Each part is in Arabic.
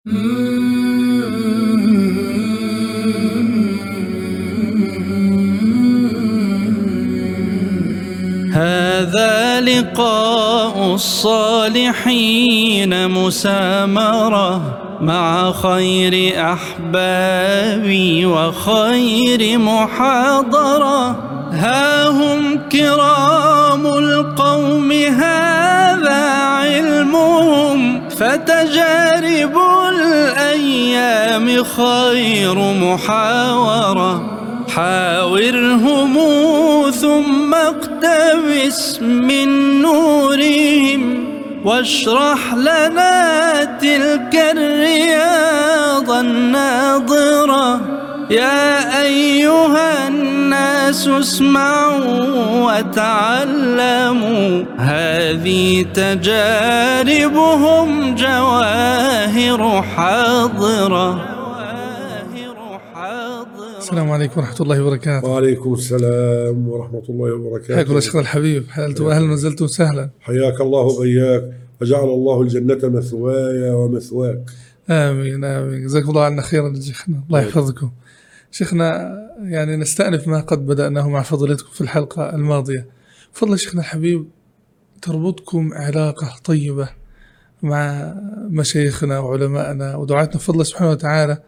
هذا لقاء الصالحين مسامرة مع خير أحبابي وخير محاضرة. ها هم كرام القوم هذا علمهم. فتجارب الأيام خير محاورة. حاورهم ثم اقتبس من نورهم واشرح لنا تلك الرياض الناظرة. يا أيها الناس اسمعوا وتعلموا. هذه تجاربهم جواهر حاضرة. السلام عليكم ورحمة الله وبركاته. وعليكم السلام ورحمة الله وبركاته. حياكم الله شيخنا الحبيب. حللتم أهلا وزلتم سهلا حياك الله وبياك وجعل الله الجنة مثواي ومثواك. آمين آمين. جزاكم الله عنا خيرا شيخنا الله يحفظكم. شيخنا يعني نستأنف ما قد بدأناه مع فضيلتكم في الحلقة الماضية. فضل شيخنا الحبيب تربطكم علاقة طيبة مع مشايخنا وعلمائنا ودعاتنا بفضل سبحانه وتعالى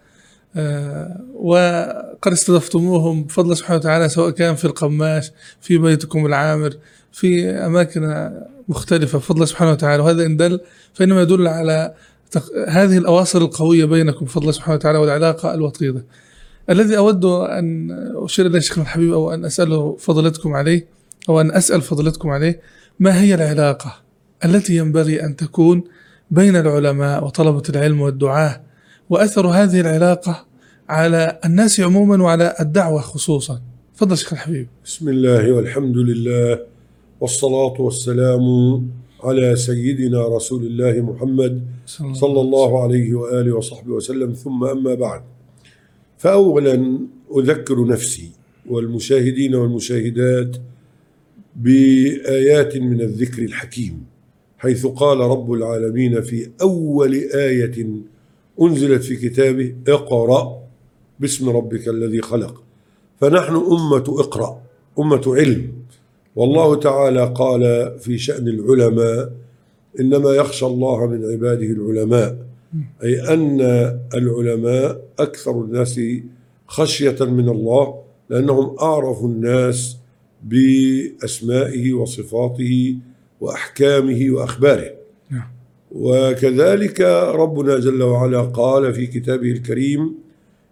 آه، وقد استضفتموهم بفضل سبحانه وتعالى سواء كان في القماش في بيتكم العامر في أماكن مختلفة بفضل سبحانه وتعالى. وهذا إن دل فإنما يدل على هذه الأواصر القوية بينكم بفضل سبحانه وتعالى والعلاقة الوطيدة. الذي أود أن أشير إليه شيخنا الحبيب أو أن أسأله فضلتكم عليه أو أن أسأل فضلتكم عليه ما هي العلاقة التي ينبغي أن تكون بين العلماء وطلبة العلم والدعاة؟ وأثر هذه العلاقة على الناس عموما وعلى الدعوة خصوصا؟ تفضل شيخ الحبيب. بسم الله والحمد لله والصلاة والسلام على سيدنا رسول الله محمد صلى الله عليه وآله وصحبه وسلم. ثم أما بعد. فأولا أذكر نفسي والمشاهدين والمشاهدات بآيات من الذكر الحكيم حيث قال رب العالمين في أول آية أنزلت في كتابه اقرأ باسم ربك الذي خلق. فنحن أمة اقرأ أمة علم. والله تعالى قال في شأن العلماء إنما يخشى الله من عباده العلماء. أي أن العلماء أكثر الناس خشية من الله لأنهم أعرف الناس بأسمائه وصفاته وأحكامه وأخباره. نعم. وكذلك ربنا جل وعلا قال في كتابه الكريم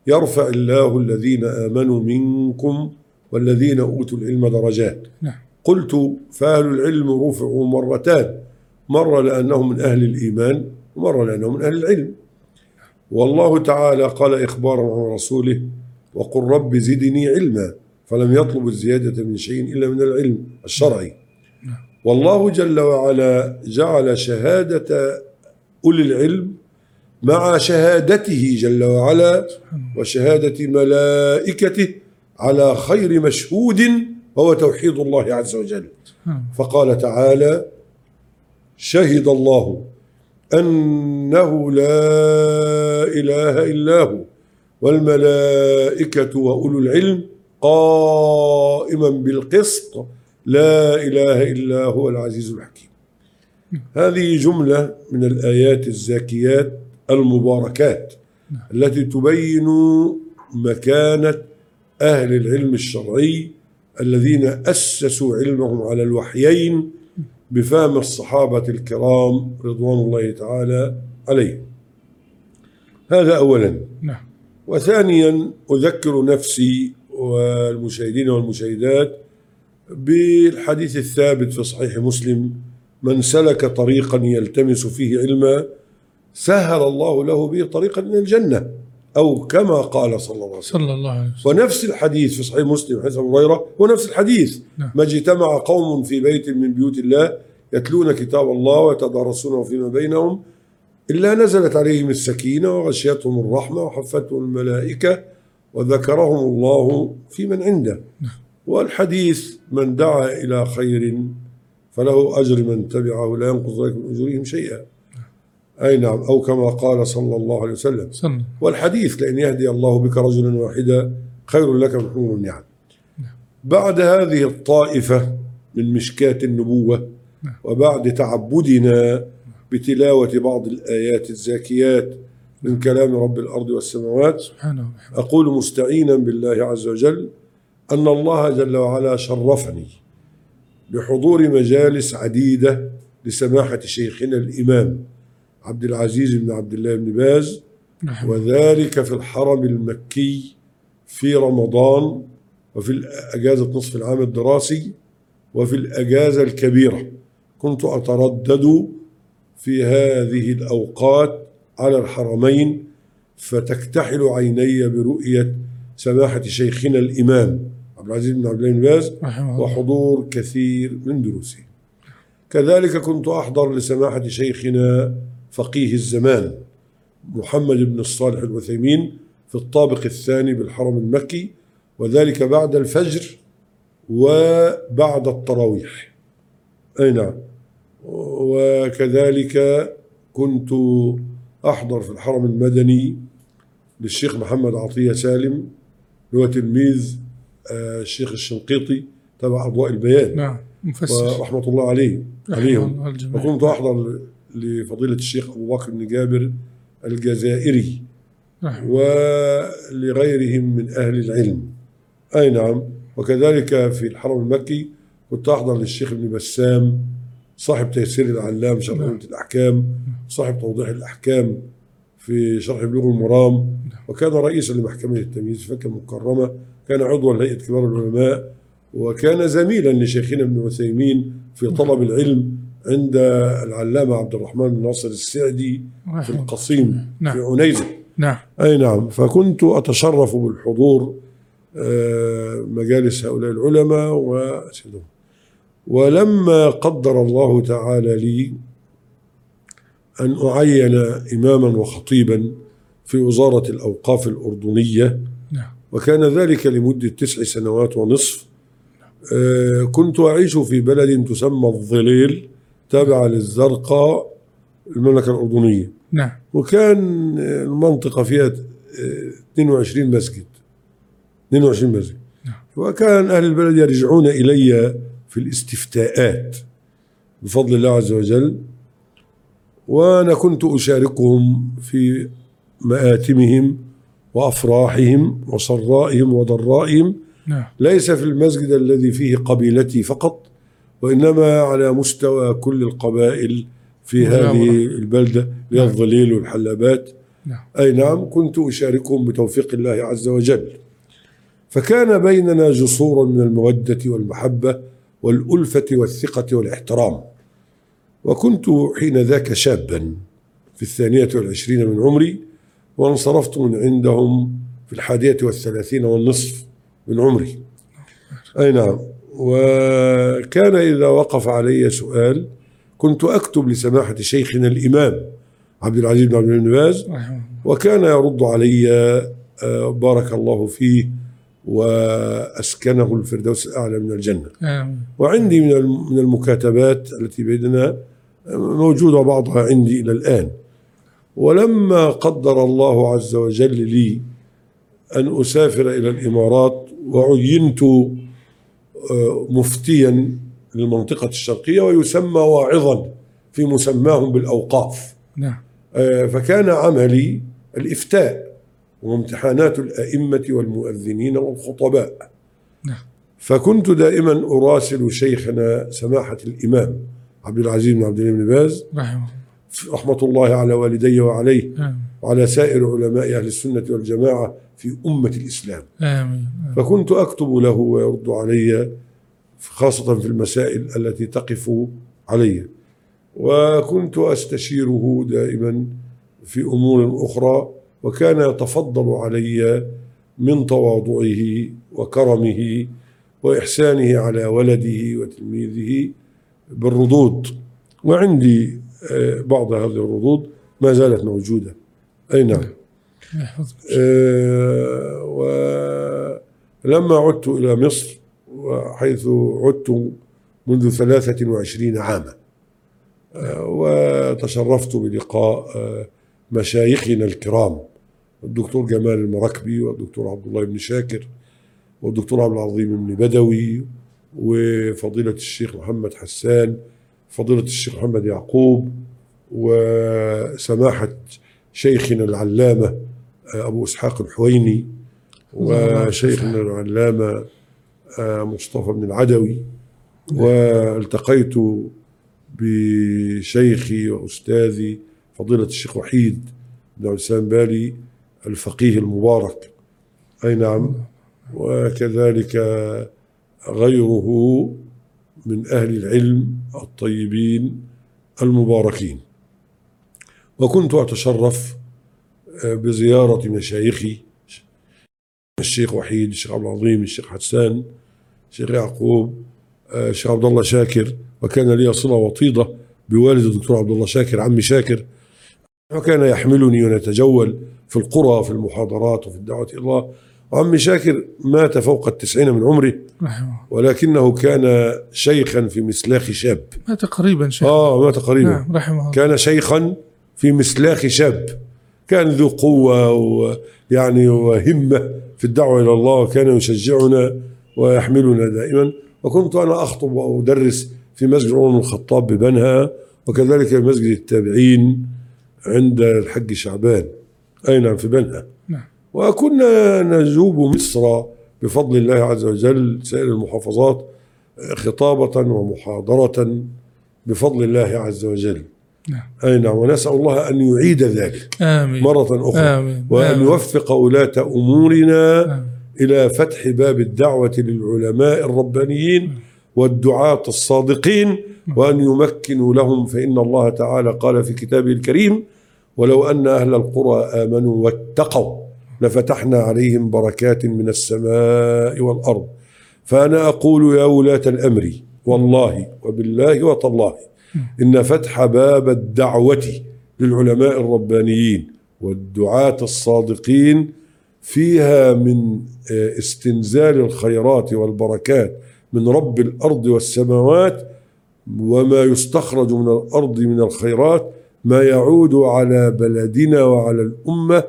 يرفع الله الذين آمنوا منكم والذين أوتوا العلم درجات. نعم. قلت فأهل العلم رفعوا مرتان مرة لأنهم من أهل الإيمان ومرة لأنهم من أهل العلم والله تعالى قال إخبارا عن رسوله وقل رب زدني علما فلم يطلب الزيادة من شيء إلا من العلم الشرعي والله جل وعلا جعل شهادة أولي العلم مع شهادته جل وعلا وشهادة ملائكته على خير مشهود وهو توحيد الله عز وجل. فقال تعالى شهد الله أنه لا إله إلا هو والملائكة وأولو العلم قائما بالقسط لا إله إلا هو العزيز الحكيم. هذه جملة من الآيات الزاكيات المباركات التي تبين مكانة أهل العلم الشرعي الذين أسسوا علمهم على الوحيين بفهم الصحابة الكرام رضوان الله تعالى عليهم. هذا أولا. نعم. وثانيا أذكر نفسي والمشاهدين والمشاهدات بالحديث الثابت في صحيح مسلم من سلك طريقا يلتمس فيه علما سهل الله له به طريقا من الجنة. أو كما قال صلى الله عليه وسلم. صلى الله عليه وسلم. ونفس الحديث في صحيح مسلم حديث أبو هريرة هو نفس الحديث. نعم. ما اجتمع قوم في بيت من بيوت الله يتلون كتاب الله ويتدارسونه فيما بينهم إلا نزلت عليهم السكينة وغشيتهم الرحمة وحفتهم الملائكة وذكرهم الله في من عنده. والحديث من دعا إلى خير فله أجر من تبعه لا ينقص ذلك من أجورهم شيئا. أي نعم أو كما قال صلى الله عليه وسلم. سنة والحديث لأن يهدي الله بك رجلا واحدا خير لك من حمر النعم. بعد هذه الطائفة من مشكاة النبوة وبعد تعبدنا بتلاوة بعض الآيات الزاكيات من كلام رب الأرض والسماوات سبحانه أقول مستعينا بالله عز وجل أن الله جل وعلا شرفني بحضور مجالس عديدة لسماحة شيخنا الإمام عبد العزيز بن عبد الله بن باز رحمه وذلك في الحرم المكي في رمضان وفي الأجازة نصف العام الدراسي وفي الأجازة الكبيرة. كنت أتردد في هذه الأوقات على الحرمين فتكتحل عيني برؤية سماحة شيخنا الإمام عبد العزيز بن عبد الله بن باز وحضور كثير من دروسه. كذلك كنت أحضر لسماحة شيخنا فقيه الزمان محمد بن الصالح العثيمين في الطابق الثاني بالحرم المكي وذلك بعد الفجر وبعد التراويح. أي نعم. وكذلك كنت أحضر في الحرم المدني للشيخ محمد عطية سالم اللي هو تلميذ آه، الشيخ الشنقيطي تبع أضواء البيان. نعم مفسر. ورحمة الله عليه عليهم. وكنت أحضر لفضيلة الشيخ أبو بكر بن جابر الجزائري رحمه ولغيرهم من أهل العلم. أي نعم. وكذلك في الحرم المكي كنت أحضر للشيخ ابن بسام صاحب تيسير العلام شرح نعم. الأحكام صاحب توضيح الأحكام في شرح بلوغ المرام. وكان رئيسا لمحكمة التمييز في فكة مكرمة كان عضوا لهيئة كبار العلماء وكان زميلا لشيخنا ابن عثيمين في طلب العلم عند العلامة عبد الرحمن بن ناصر السعدي في القصيم في نعم عنيزة. نعم. أي نعم. فكنت أتشرف بالحضور آه، مجالس هؤلاء العلماء وأسئلهم ولما قدر الله تعالى لي أن أعين إماما وخطيبا في وزارة الأوقاف الأردنية نعم. وكان ذلك لمدة تسع سنوات ونصف آه، كنت أعيش في بلد تسمى الظليل تابعة للزرقاء المملكة الأردنية. نعم. وكان المنطقة فيها آه، 22 مسجد. 22 مسجد. نعم. وكان أهل البلد يرجعون إلي في الاستفتاءات بفضل الله عز وجل. وأنا كنت أشاركهم في مآتمهم وأفراحهم وسرائهم وضرائهم. نعم. ليس في المسجد الذي فيه قبيلتي فقط وإنما على مستوى كل القبائل في مجاورة. هذه البلدة هي نعم. الظليل والحلبات نعم. أي نعم كنت أشاركهم بتوفيق الله عز وجل. فكان بيننا جسور من المودة والمحبة والألفة والثقة والاحترام. وكنت حين ذاك شابا في الثانية والعشرين من عمري وانصرفت من عندهم في الحادية والثلاثين والنصف من عمري. أي نعم. وكان إذا وقف علي سؤال كنت أكتب لسماحة شيخنا الإمام عبد العزيز بن عبد بن باز وكان يرد علي آه، بارك الله فيه وأسكنه الفردوس الأعلى من الجنة. آمين وعندي من الم- من المكاتبات التي بيننا موجودة بعضها عندي إلى الآن. ولما قدر الله عز وجل لي أن أسافر إلى الإمارات وعينت آه، مفتيا للمنطقة الشرقية ويسمى واعظا في مسماهم بالأوقاف. نعم. آه، فكان عملي الإفتاء وامتحانات الأئمة والمؤذنين والخطباء. نعم. فكنت دائما أراسل شيخنا سماحة الإمام عبد العزيز بن عبد الله بن باز رحمه الله. رحمة الله على والدي وعليه وعلى سائر علماء أهل السنة والجماعة في أمة الإسلام. آمين. فكنت أكتب له ويرد علي خاصة في المسائل التي تقف علي. وكنت أستشيره دائما في أمور أخرى وكان يتفضل علي من تواضعه وكرمه وإحسانه على ولده وتلميذه بالردود. وعندي آه، بعض هذه الردود ما زالت موجودة. أي نعم. آه، ولما عدت إلى مصر وحيث عدت منذ ثلاثة وعشرين عاما آه، وتشرفت بلقاء آه، مشايخنا الكرام الدكتور جمال المراكبي والدكتور عبد الله بن شاكر والدكتور عبد العظيم بن بدوي وفضيلة الشيخ محمد حسان فضيلة الشيخ محمد يعقوب وسماحة شيخنا العلامة أبو إسحاق الحويني وشيخنا العلامة آه، مصطفى بن العدوي. والتقيت بشيخي وأستاذي فضيلة الشيخ وحيد بن السلام بالي الفقيه المبارك. أي نعم. وكذلك غيره من أهل العلم الطيبين المباركين. وكنت أتشرف بزيارة مشايخي الشيخ وحيد الشيخ عبد العظيم الشيخ حسان الشيخ يعقوب آه، الشيخ عبد الله شاكر. وكان لي صلة وطيدة بوالد الدكتور عبد الله شاكر عمي شاكر. وكان يحملني ونتجول في القرى في المحاضرات وفي الدعوة إلى الله. وعمي شاكر مات فوق التسعين من عمره رحمه ولكنه كان شيخا في مسلاخ شاب. الله تقريبا شيخ. آه مات قريبا. نعم رحمه الله. كان شيخا في مسلاخ شاب. كان ذو قوة ويعني وهمة في الدعوة إلى الله وكان يشجعنا ويحملنا دائما. وكنت أنا أخطب وأدرس في مسجد عمر بن الخطاب ببنها وكذلك في مسجد التابعين عند الحج شعبان. أي نعم في بنها. نعم. وكنا نجوب مصر بفضل الله عز وجل سائر المحافظات خطابة ومحاضرة بفضل الله عز وجل. نعم. أي نعم. ونسأل الله أن يعيد ذلك آمين. مرة أخرى. آمين. وأن آمين. يوفق ولاة أمورنا آمين. إلى فتح باب الدعوة للعلماء الربانيين والدعاة الصادقين وأن يمكنوا لهم فإن الله تعالى قال في كتابه الكريم ولو أن أهل القرى آمنوا واتقوا لفتحنا عليهم بركات من السماء والأرض. فأنا أقول يا ولاة الأمر والله وبالله وتالله إن فتح باب الدعوة للعلماء الربانيين والدعاة الصادقين فيها من آه، استنزال الخيرات والبركات من رب الأرض والسماوات وما يستخرج من الأرض من الخيرات ما يعود على بلدنا وعلى الأمة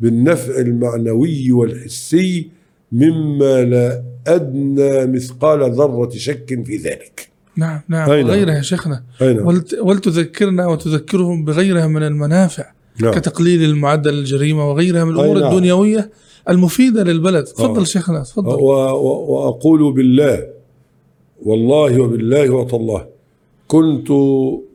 بالنفع المعنوي والحسي مما لا أدنى مثقال ذرة شك في ذلك. نعم نعم أي نعم. وغيرها يا شيخنا أي نعم. ولت ولتذكرنا وتذكرهم بغيرها من المنافع نعم. كتقليل المعدل الجريمة وغيرها من الأمور نعم. الدنيوية المفيدة للبلد تفضل آه. شيخنا تفضل و- و- وأقول بالله والله وبالله وتالله كنت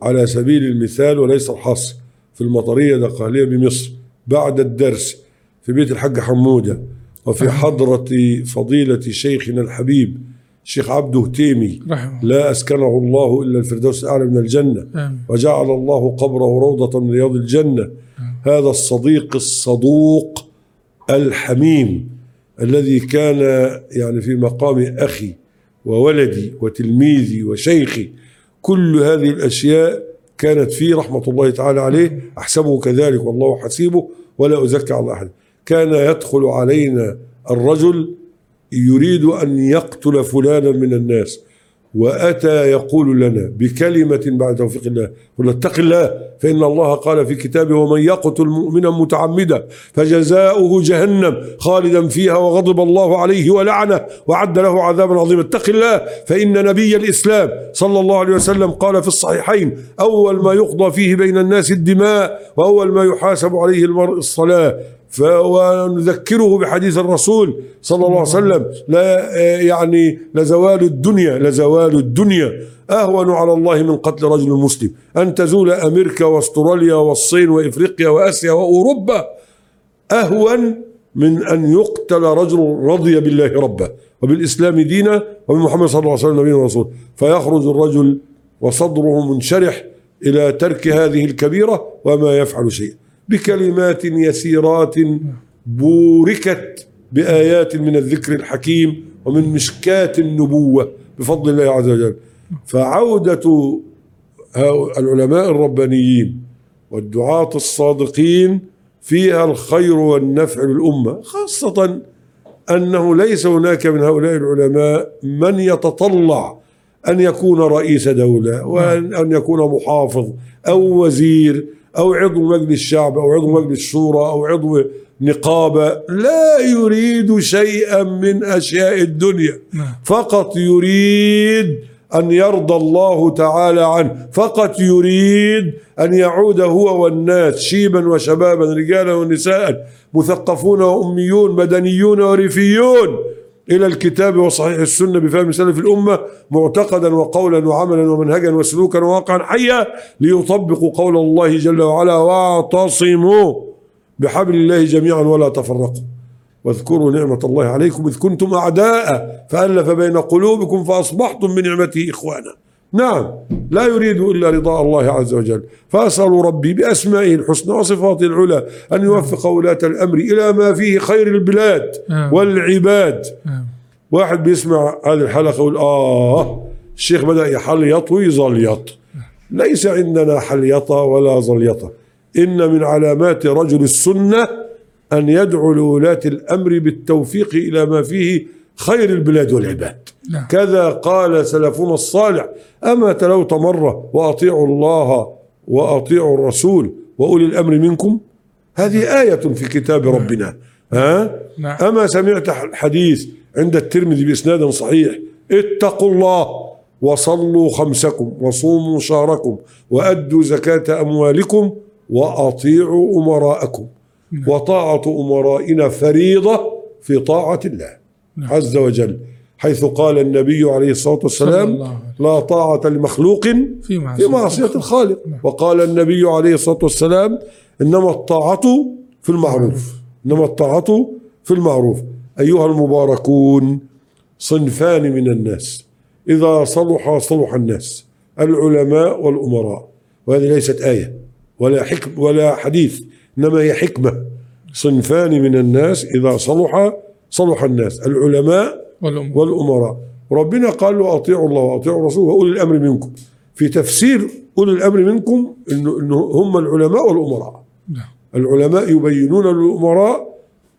على سبيل المثال وليس الحصر في المطرية دقهلية بمصر بعد الدرس في بيت الحاج حمودة وفي حضرة فضيلة شيخنا الحبيب الشيخ عبده تيمي. رحمه لا أسكنه الله إلا الفردوس الأعلى من الجنة. آمين. وجعل الله قبره روضة من رياض الجنة. هذا الصديق الصدوق الحميم الذي كان يعني في مقام أخي وولدي وتلميذي وشيخي. كل هذه الأشياء كانت فيه رحمة الله تعالى عليه. أحسبه كذلك والله حسيبه ولا أزكى على أحد. كان يدخل علينا الرجل يريد أن يقتل فلانا من الناس. وأتى يقول لنا بكلمة بعد توفيق الله قل اتق الله فإن الله قال في كتابه ومن يقتل مؤمنا متعمدا فجزاؤه جهنم خالدا فيها وغضب الله عليه ولعنه وعد له عذابا عظيما. اتق الله فإن نبي الإسلام صلى الله عليه وسلم قال في الصحيحين أول ما يقضى فيه بين الناس الدماء وأول ما يحاسب عليه المرء الصلاة. ونذكره بحديث الرسول صلى الله عليه وسلم لا آه، يعني لزوال الدنيا لزوال الدنيا. أهون على الله من قتل رجل مسلم. أن تزول أمريكا وأستراليا والصين وإفريقيا وآسيا وأوروبا. أهون من أن يقتل رجل رضي بالله ربا وبالإسلام دينا وبمحمد صلى الله عليه وسلم نبينا ورسوله. فيخرج الرجل وصدره منشرح إلى ترك هذه الكبيرة وما يفعل شيئا. بكلمات يسيرات بوركت بآيات من الذكر الحكيم ومن مشكات النبوة بفضل الله عز وجل. هؤلاء العلماء الربانيين والدعاة الصادقين فيها الخير والنفع للأمة خاصة أنه ليس هناك من هؤلاء العلماء من يتطلع أن يكون رئيس دولة وأن أن يكون محافظ أو وزير أو عضو مجلس الشعب أو عضو مجلس الشورى أو عضو نقابة لا يريد شيئا من أشياء الدنيا. نعم. فقط يريد أن يرضى الله تعالى عنه. فقط يريد أن يعود هو والناس شيبا وشبابا رجالا ونساء مثقفون وأميون مدنيون وريفيون. إلى الكتاب وصحيح السنة بفهم سلف الأمة معتقدا وقولا وعملا ومنهجا وسلوكا وواقعا حيا ليطبقوا قول الله جل وعلا واعتصموا بحبل الله جميعا ولا تفرقوا. واذكروا نعمة الله عليكم إذ كنتم أعداء فألف بين قلوبكم فأصبحتم بنعمته إخوانا. نعم. لا يريد إلا رضاء الله عز وجل. فأسأل ربي بأسمائه الحسنى وصفاته العلى أن يوفق ولاة الأمر إلى ما فيه خير البلاد نعم. والعباد. نعم. واحد بيسمع هذه الحلقة يقول آه الشيخ بدأ يحليط ويزليط ليس عندنا حليطة ولا زليطة إن من علامات رجل السنة أن يدعو لولاة الأمر بالتوفيق إلى ما فيه خير البلاد والعباد. نعم. كذا قال سلفنا الصالح أما تلوت مرة وأطيعوا الله وأطيعوا الرسول وأولي الأمر منكم؟ هذه آية في كتاب ربنا. ها؟ نعم. أما سمعت الحديث عند الترمذي بإسناد صحيح اتقوا الله وصلوا خمسكم وصوموا شهركم وأدوا زكاة أموالكم وأطيعوا أمراءكم وطاعة أمرائنا فريضة في طاعة الله. عز وجل حيث قال النبي عليه الصلاة والسلام لا طاعة لمخلوق في معصية, في معصية الخالق. وقال النبي عليه الصلاة والسلام إنما الطاعة في المعروف. إنما الطاعة في المعروف. أيها المباركون صنفان من الناس. إذا صلح صلح الناس. العلماء والأمراء. وهذه ليست آية ولا حكم ولا حديث إنما هي حكمة. صنفان من الناس إذا صلح صلح الناس العلماء والأم والأمراء. ربنا قال له أطيعوا الله وأطيعوا الرسول وأولي الأمر منكم. في تفسير أولي الأمر منكم إنه, إنه هم العلماء والأمراء. نعم. العلماء يبينون للأمراء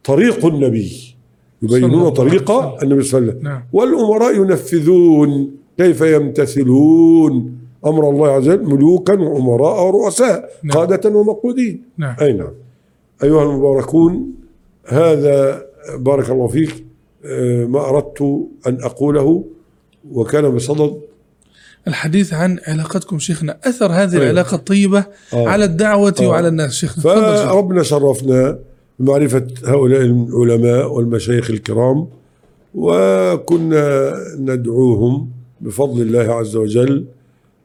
طريق النبي يبينون طريق. النبي صلى الله عليه وسلم. نعم. والأمراء ينفذون كيف يمتثلون. أمر الله عز وجل ملوكا وأمراء ورؤساء نعم. قادة ومقودين. نعم. أي نعم. أيها المباركون هذا بارك الله فيك آه، ما أردت أن أقوله وكان بصدد الحديث عن علاقتكم شيخنا أثر هذه أيوة. العلاقة الطيبة آه. على الدعوة آه. وعلى الناس شيخنا. فربنا شرفنا بمعرفة هؤلاء العلماء والمشايخ الكرام وكنا ندعوهم بفضل الله عز وجل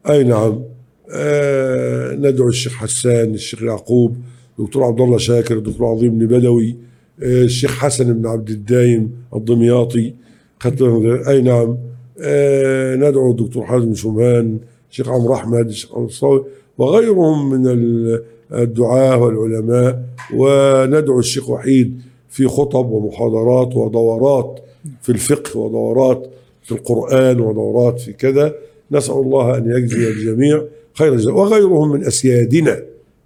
أي نعم آه ندعو الشيخ حسان الشيخ يعقوب دكتور عبد الله شاكر الدكتور عظيم بن بدوي الشيخ حسن بن عبد الدايم الدمياطي أي نعم. آه ندعو الدكتور حازم شمهان الشيخ عمرو أحمد الشيخ عمرو الصاوي وغيرهم من ال- الدعاة والعلماء. وندعو الشيخ وحيد في خطب ومحاضرات ودورات في الفقه ودورات في القرآن ودورات في كذا. نسأل الله أن يجزي الجميع خير الجزاء. وغيرهم من أسيادنا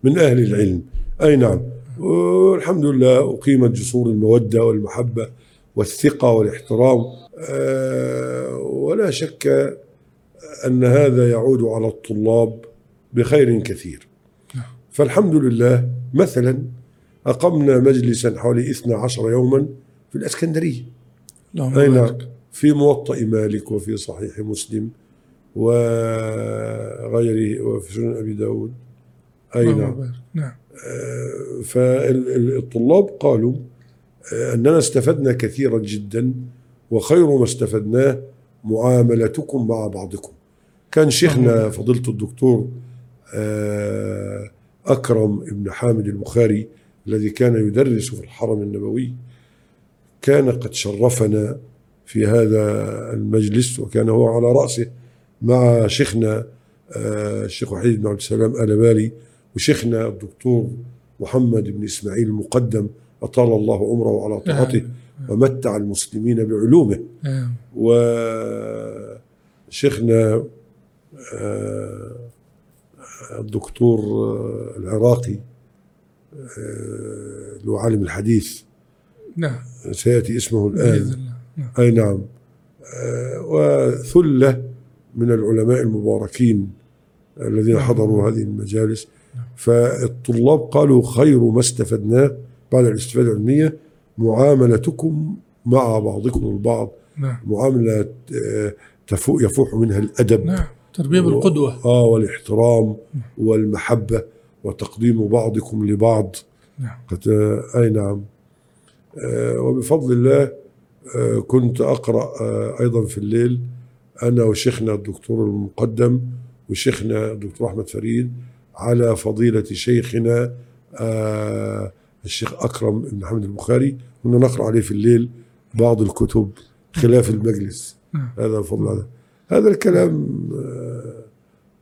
من أهل العلم. أي نعم. والحمد لله أقيمت جسور المودة والمحبة والثقة والاحترام. آه، ولا شك أن هذا يعود على الطلاب بخير كثير. فالحمد لله مثلا أقمنا مجلسا حوالي 12 يوما في الإسكندرية. اللهم أي نعم بارك. في موطأ مالك وفي صحيح مسلم وغيره وفي سنن أبي داود. أي. نعم. فالطلاب قالوا آه، أننا استفدنا كثيرا جدا وخير ما استفدناه معاملتكم مع بعضكم. كان شيخنا فضيلة الدكتور آه، أكرم ابن حامد البخاري الذي كان يدرس في الحرم النبوي كان قد شرفنا في هذا المجلس وكان هو على رأسه مع شيخنا آه، الشيخ وحيد بن عبد السلام آل بالي وشيخنا الدكتور محمد بن إسماعيل المقدم أطال الله عمره على طاعته ومتع المسلمين بعلومه. نعم. وشيخنا آه، الدكتور آه، العراقي آه، له عالم الحديث. نعم. سيأتي اسمه الآن. نعم. أي نعم. وثلة من العلماء المباركين الذين حضروا هذه المجالس. فالطلاب قالوا خير ما استفدناه بعد الاستفادة العلمية معاملتكم مع بعضكم البعض. نعم. معاملة تفوق يفوح منها الأدب نعم. تربية بالقدوة. آه والاحترام والمحبة وتقديم بعضكم لبعض. نعم. آه، أي نعم. آه، وبفضل الله آه، كنت أقرأ آه، أيضا في الليل. أنا وشيخنا الدكتور المقدم وشيخنا الدكتور أحمد فريد على فضيلة شيخنا آه، الشيخ أكرم بن حمد البخاري. كنا نقرأ عليه في الليل بعض الكتب خلاف المجلس. نعم. هذا بفضل الله. هذا الكلام آه،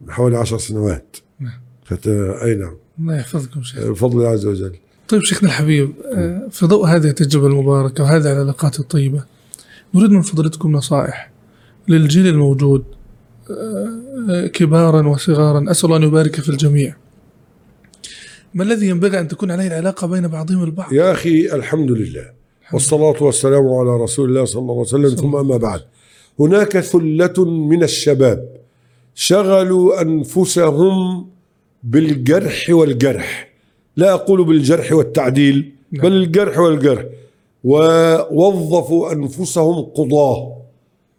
من حوالي عشر سنوات. نعم. فت- أي نعم. الله يحفظكم شيخ. بفضل الله عز وجل. طيب شيخنا الحبيب آه، في ضوء هذه التجربة المباركة وهذه العلاقات الطيبة نريد من فضلتكم نصائح للجيل الموجود آه، آه، كبارا وصغارا. أسأل الله أن يبارك في الجميع. ما الذي ينبغي أن تكون عليه العلاقة بين بعضهم البعض؟ يا أخي الحمد لله. والصلاة والسلام على رسول الله صلى الله عليه وسلم. ثم أما بعد. هناك ثلة من الشباب شغلوا أنفسهم بالجرح والجرح. لا أقول بالجرح والتعديل نعم. بل الجرح والجرح. ووظفوا أنفسهم قضاة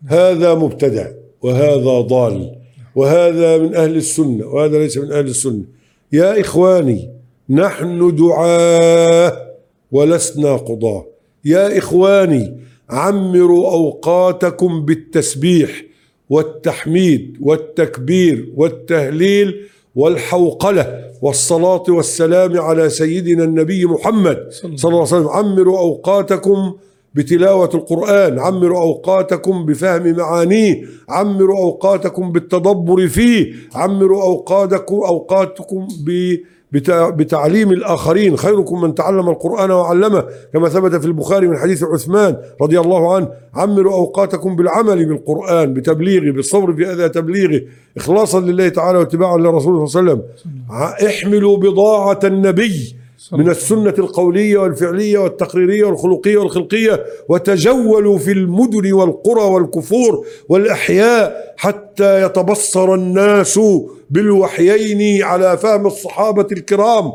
هذا مبتدع وهذا ضال. وهذا من أهل السنة وهذا ليس من أهل السنة. يا إخواني نحن دعاه ولسنا قضاة يا إخواني عمروا أوقاتكم بالتسبيح والتحميد والتكبير والتهليل والحوقلة والصلاة والسلام على سيدنا النبي محمد صلى الله عليه وسلم. عمروا أوقاتكم بتلاوة القرآن. عمروا أوقاتكم بفهم معانيه. عمروا أوقاتكم بالتدبر فيه. عمروا أوقاتكم أوقاتكم بتعليم الآخرين. خيركم من تعلم القرآن وعلمه. كما ثبت في البخاري من حديث عثمان رضي الله عنه عمروا أوقاتكم بالعمل بالقرآن بتبليغه بالصبر في أذى تبليغه إخلاصا لله تعالى واتباعا لرسوله صلى الله عليه وسلم. احملوا بضاعة النبي. من السنة القولية والفعلية والتقريرية والخلقية والخلقية وتجولوا في المدن والقرى والكفور والأحياء حتى يتبصر الناس بالوحيين على فهم الصحابة الكرام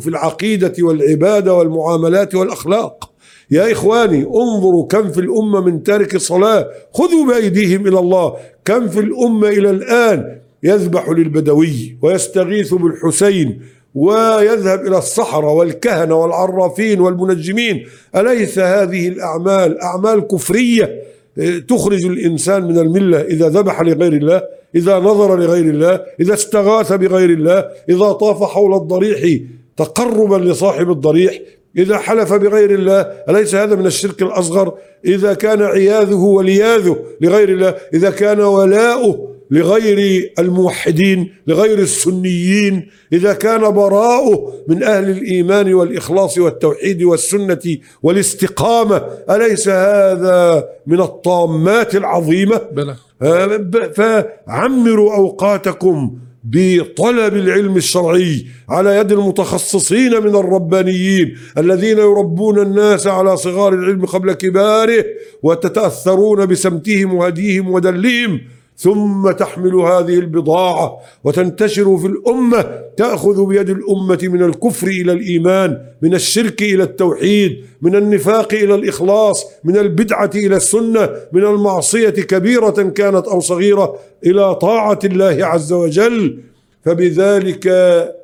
في العقيدة والعبادة والمعاملات والأخلاق. يا إخواني انظروا كم في الأمة من تارك الصلاة. خذوا بأيديهم إلى الله. كم في الأمة إلى الآن يذبح للبدوي ويستغيث بالحسين ويذهب إلى الصحراء والكهنة والعرافين والمنجمين. أليس هذه الأعمال أعمال كفرية؟ إيه، تخرج الإنسان من الملة إذا ذبح لغير الله إذا نظر لغير الله إذا استغاث بغير الله إذا طاف حول الضريح تقربا لصاحب الضريح إذا حلف بغير الله. أليس هذا من الشرك الأصغر؟ إذا كان عياذه ولياذه لغير الله إذا كان ولاؤه لغير الموحدين لغير السنيين. إذا كان براؤه من أهل الإيمان والإخلاص والتوحيد والسنة والاستقامة أليس هذا من الطامات العظيمة؟ بلى. آه، فعمروا أوقاتكم بطلب العلم الشرعي على يد المتخصصين من الربانيين الذين يربون الناس على صغار العلم قبل كباره وتتأثرون بسمتهم وهديهم ودلهم ثم تحمل هذه البضاعة وتنتشر في الأمة تأخذ بيد الأمة من الكفر إلى الإيمان من الشرك إلى التوحيد من النفاق إلى الإخلاص من البدعة إلى السنة من المعصية كبيرة كانت أو صغيرة إلى طاعة الله عز وجل. فبذلك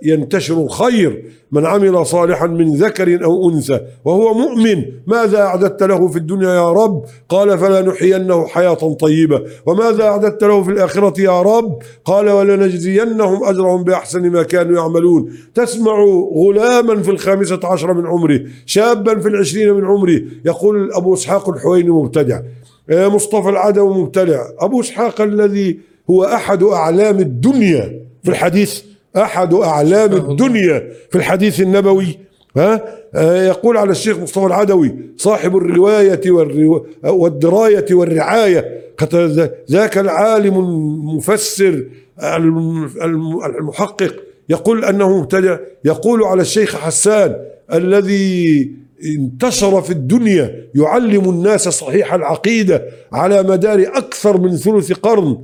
ينتشر الخير من عمل صالحا من ذكر أو أنثى وهو مؤمن. ماذا أعددت له في الدنيا يا رب؟ قال فلنحيينه حياة طيبة. وماذا أعددت له في الآخرة يا رب؟ قال ولنجزينهم أجرهم بأحسن ما كانوا يعملون. تسمع غلاما في الخامسة عشر من عمره شابا في العشرين من عمره. يقول أبو إسحاق الحويني مبتدع. آه، مصطفى العدوي مبتدع. أبو إسحاق الذي هو أحد أعلام الدنيا. في الحديث أحد أعلام الدنيا في الحديث النبوي ها؟ آه، يقول على الشيخ مصطفى العدوي صاحب الرواية والرو... والدراية والرعاية قد ذا- ذاك العالم المفسر الم- الم- المحقق يقول أنه مبتدع يقول على الشيخ حسان الذي انتشر في الدنيا يعلم الناس صحيح العقيدة على مدار أكثر من ثلث قرن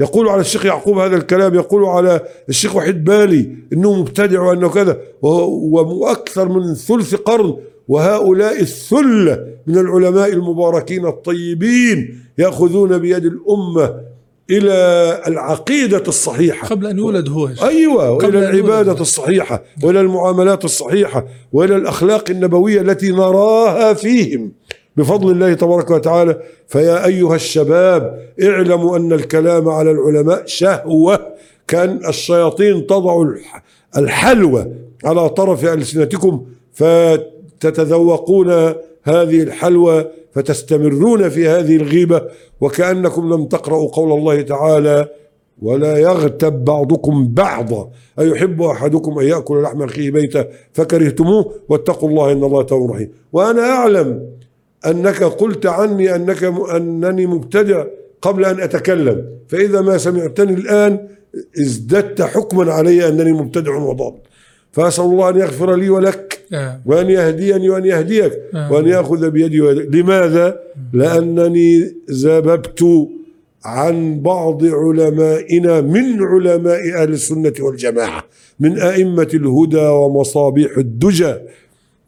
يقول على الشيخ يعقوب هذا الكلام يقول على الشيخ وحيد بالي إنه مبتدع وأنه كذا وأكثر من ثلث قرن وهؤلاء الثلة من العلماء المباركين الطيبين يأخذون بيد الأمة إلى العقيدة الصحيحة. قبل أن يولد هو أيوه وإلى. العبادة الصحيحة وإلى المعاملات الصحيحة وإلى الأخلاق النبوية التي نراها فيهم. بفضل الله تبارك وتعالى فيا أيها الشباب اعلموا أن الكلام على العلماء شهوة كأن الشياطين تضع الح- الحلوى على طرف ألسنتكم فتتذوقون هذه الحلوى فتستمرون في هذه الغيبة وكأنكم لم تقرأوا قول الله تعالى ولا يغتب بعضكم بعضا أيحب أحدكم أن يأكل لحم أخيه بيتا فكرهتموه واتقوا الله إن الله تواب رحيم. وأنا أعلم أنك قلت عني أنك أنني مبتدع قبل أن أتكلم فإذا ما سمعتني الآن ازددت حكما علي أنني مبتدع وضال فأسأل الله أن يغفر لي ولك آه. وأن يهديني وأن يهديك آه. وأن يأخذ بيدي ويدك لماذا؟ لأنني زببت عن بعض علمائنا من علماء أهل السنة والجماعة من أئمة الهدى ومصابيح الدجى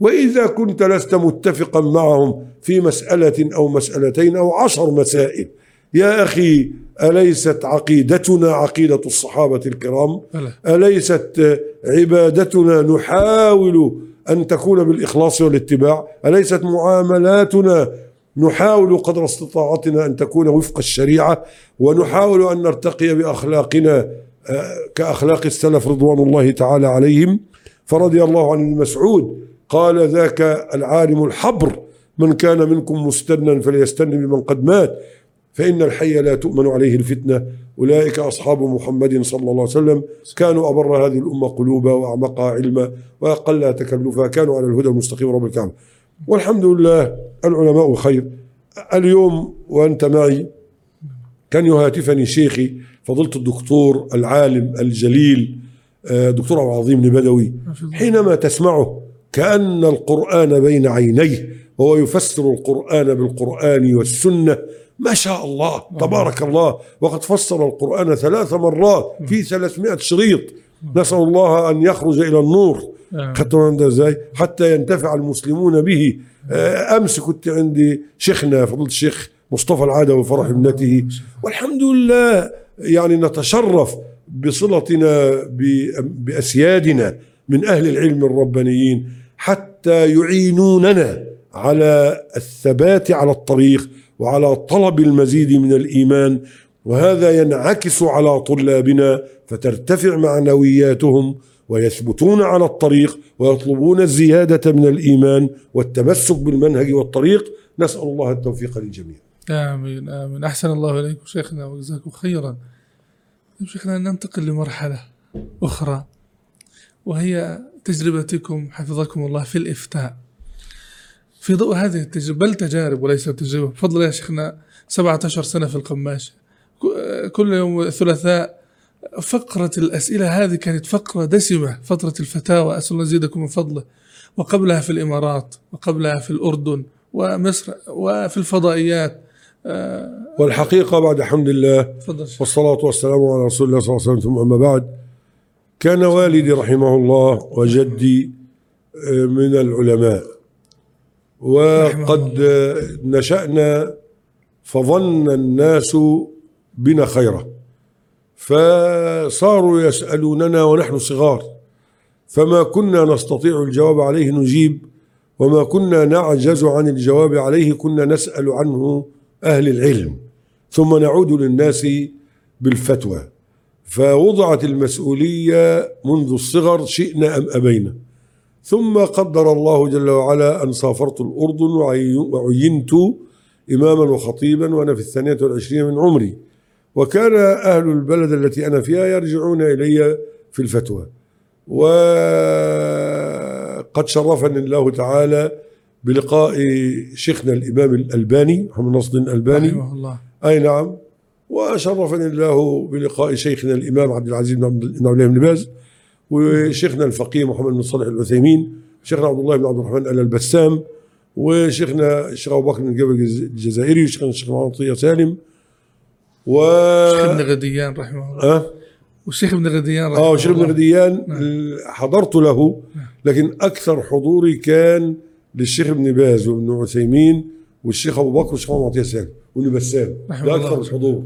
وإذا كنت لست متفقا معهم في مسألة أو مسألتين أو عشر مسائل. يا أخي أليست عقيدتنا عقيدة الصحابة الكرام. أليست عبادتنا نحاول أن تكون بالإخلاص والاتباع؟ أليست معاملاتنا نحاول قدر استطاعتنا أن تكون وفق الشريعة؟ ونحاول أن نرتقي بأخلاقنا آه، كأخلاق السلف رضوان الله تعالى عليهم؟ فرضي الله عن ابن مسعود قال ذاك العالم الحبر من كان منكم مستنا فليستن بمن قد مات فإن الحي لا تؤمن عليه الفتنة. أولئك أصحاب محمد صلى الله عليه وسلم كانوا أبر هذه الأمة قلوبا وأعمقها علما وأقلها تكلفا كانوا على الهدى المستقيم رب الكعبة. والحمد لله العلماء خير. اليوم وأنت معي كان يهاتفني شيخي فضلت الدكتور العالم الجليل آه، دكتور عبد العظيم البدوي حينما تسمعه كأن القرآن بين عينيه وهو يفسر القرآن بالقرآن والسنة. ما شاء الله تبارك الله. وقد فسر القرآن ثلاث مرات في ثلاثمائة شريط. نسأل الله أن يخرج إلى النور. آه. إزاي؟ حتى ينتفع المسلمون به. آه، امس كنت عندي شيخنا فضيله الشيخ مصطفى العادة وفرح ابنته. والحمد لله يعني نتشرف بصلتنا ب- بأسيادنا. من أهل العلم الربانيين حتى يعينوننا على الثبات على الطريق وعلى طلب المزيد من الإيمان وهذا ينعكس على طلابنا فترتفع معنوياتهم ويثبتون على الطريق ويطلبون الزيادة من الإيمان والتمسك بالمنهج والطريق. نسأل الله التوفيق للجميع. آمين آمين. أحسن الله إليكم شيخنا وجزاكم خيرا. شيخنا ننتقل لمرحلة أخرى. وهي تجربتكم حفظكم الله في الإفتاء. في ضوء هذه التجربة بل تجارب وليس تجربة. بفضل يا شيخنا 17 سنة في القماشة ك- كل يوم ثلاثاء فقرة الأسئلة هذه كانت فقرة دسمة فترة الفتاوى. أسأل الله يزيدكم من فضله. وقبلها في الإمارات وقبلها في الأردن ومصر وفي الفضائيات. آه، والحقيقة بعد حمد الله. والصلاة والسلام على رسول الله صلى الله عليه وسلم. ثم أما بعد. كان والدي رحمه الله وجدي آه، من العلماء. وقد آه، نشأنا فظن الناس بنا خيرا. فصاروا يسألوننا ونحن صغار فما كنا نستطيع الجواب عليه نجيب وما كنا نعجز عن الجواب عليه كنا نسأل عنه أهل العلم. ثم نعود للناس بالفتوى. فوضعت المسؤولية منذ الصغر شئنا أم أبينا. ثم قدر الله جل وعلا أن سافرت الأردن وعي- وعينت إماما وخطيبا وأنا في الثانية والعشرين من عمري. وكان أهل البلد التي أنا فيها يرجعون إلي في الفتوى. وقد شرفني الله تعالى بلقاء شيخنا الإمام الألباني محمد نصر الألباني. أي نعم. وشرفني الله بلقاء شيخنا الإمام عبد العزيز بن عبد الله بن باز وشيخنا الفقيه محمد بن صالح العثيمين شيخنا عبد الله بن عبد الرحمن آل البسام وشيخنا الشيخ أبو بكر بن جابر الجزائري وشيخنا الشيخ محمد طيه سالم. و ابن غديان رحمه الله. أه؟ والشيخ ابن غديان رحمه آه وشيخ ابن غديان حضرت له لكن أكثر حضوري كان للشيخ ابن باز وابن عثيمين والشيخ أبو بكر والشيخ محمد عطيه سالم وابن بسام رحمه ده. أكثر الحضور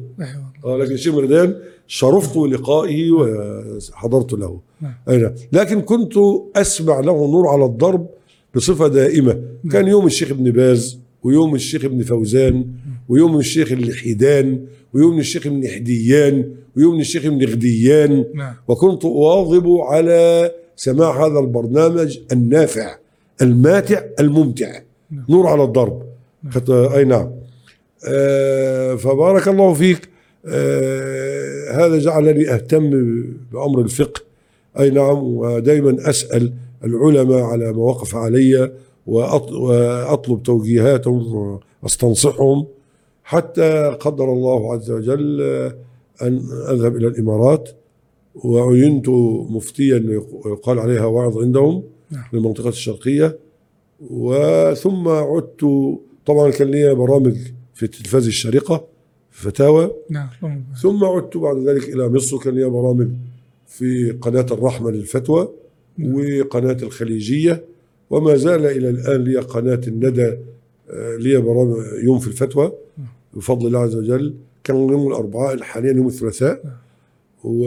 آه لكن الشيخ غديان شرفت لقائه وحضرت له. نعم. أي نعم. لكن كنت أسمع له نور على الضرب بصفة دائمة. كان يوم الشيخ ابن باز ويوم الشيخ ابن فوزان ويوم الشيخ الحيدان ويوم الشيخ ابن حديان ويوم الشيخ ابن غديان. نعم. وكنت أواظب على سماع هذا البرنامج النافع الماتع الممتع. نعم. نور على الضرب. خط... أي نعم. آه فبارك الله فيك. آه هذا جعلني أهتم بأمر الفقه. أي نعم ودائما أسأل العلماء على ما وقف علي وأط- وأطلب توجيهاتهم وأستنصحهم حتى قدر الله عز وجل أن أذهب إلى الإمارات. وعينت مفتيا يقال عليها واعظ عندهم نعم. للمنطقة الشرقية. وثم عدت طبعا كان لي برامج في التلفاز الشارقة فتاوى. نعم. ثم عدت بعد ذلك إلى مصر كان لي برامج في قناة الرحمة للفتوى وقناة الخليجية. وما زال إلى الآن لي قناة الندى آه، لي برامج يوم في الفتوى. بفضل الله عز وجل. كان يوم الأربعاء حاليا يوم الثلاثاء. و...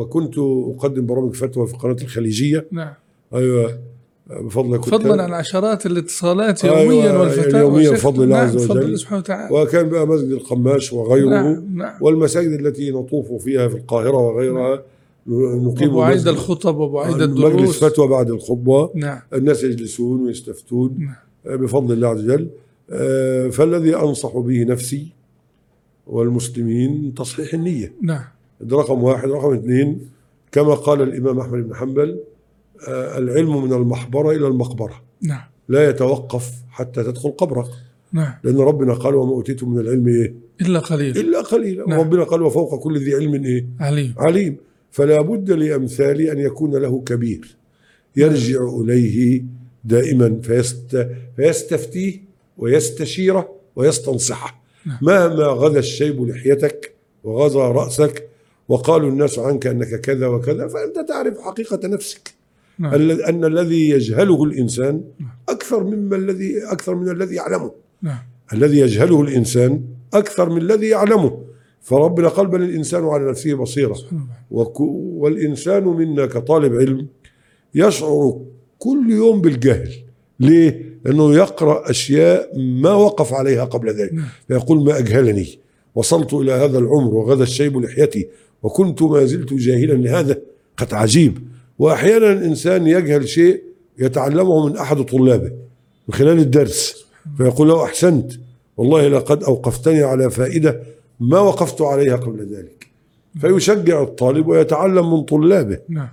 وكنت أقدم برامج فتوى في قناة الخليجية. نعم. أيوة. بفضل كنت فضلا عن عشرات الاتصالات أيوة، يوميا والفتاوى. يوميا بفضل الله نعم، عز وجل. بفضل سبحانه وتعالى. وكان بقى مسجد القماش وغيره. نعم نعم. والمساجد التي نطوف فيها في القاهرة وغيرها نقيم أبو عيد الخطب عيد مجلس الدروس. فتوى بعد الخطبة. نعم. الناس يجلسون ويستفتون. نعم. آه، بفضل الله عز وجل. آه، فالذي أنصح به نفسي والمسلمين تصحيح النية. نعم. ده رقم واحد. رقم اثنين كما قال الإمام أحمد بن حنبل آه، العلم من المحبرة إلى المقبرة. نعم. لا يتوقف حتى تدخل قبرك. نعم. لأن ربنا قال وما أوتيتم من العلم إيه؟ إلا قليل. إلا قليلا نعم. وربنا قال وفوق كل ذي علم إيه؟ عليم. عليم. فلا بد لأمثالي أن يكون له كبير. يرجع إليه دائما فيست فيستفتيه ويستشيره ويستنصحه. نعم. مهما غزا الشيب لحيتك وغزا رأسك وقالوا الناس عنك أنك كذا وكذا فأنت تعرف حقيقة نفسك. نعم. أن الذي يجهله الإنسان أكثر مما الذي أكثر من الذي يعلمه. نعم. الذي يجهله الإنسان أكثر من الذي يعلمه. فربنا قال بل الإنسان على نفسه بصيرة. والإنسان منا كطالب علم يشعر كل يوم بالجهل. ليه؟ لأنه يقرأ أشياء ما وقف عليها قبل ذلك. نعم. فيقول ما أجهلني. وصلت إلى هذا العمر وغدا الشيب لحيتي. وكنت ما زلت جاهلا لهذا. قد عجيب. وأحيانا الإنسان يجهل شيء يتعلمه من أحد طلابه من خلال الدرس فيقول له أحسنت والله لقد أوقفتني على فائدة ما وقفت عليها قبل ذلك. فيشجع الطالب ويتعلم من طلابه. نعم.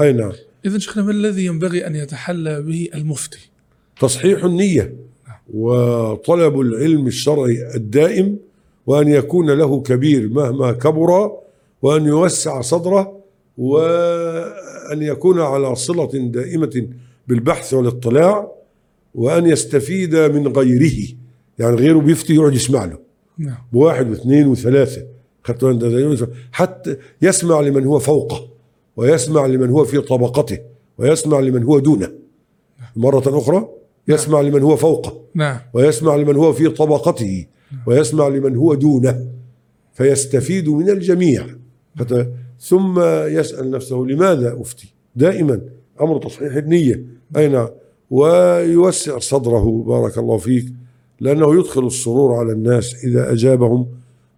أي نعم. إذا شيخنا ما الذي ينبغي أن يتحلى به المفتي؟ تصحيح النية وطلب العلم الشرعي الدائم وأن يكون له كبير مهما كبر وأن يوسع صدره وأن يكون على صلة دائمة بالبحث والاطلاع وأن يستفيد من غيره. يعني غيره بيفتي يقعد يسمع له. نعم. بواحد واثنين وثلاثة. خدت حتى يسمع لمن هو فوقه ويسمع لمن هو في طبقته ويسمع لمن هو دونه. مرة أخرى يسمع لمن هو فوقه. نعم. ويسمع لمن هو في طبقته. ويسمع لمن هو دونه. فيستفيد من الجميع. حتى ثم يسأل نفسه لماذا أفتي؟ دائما أمر تصحيح النية. أين؟ ويوسع صدره بارك الله فيك لأنه يدخل السرور على الناس إذا أجابهم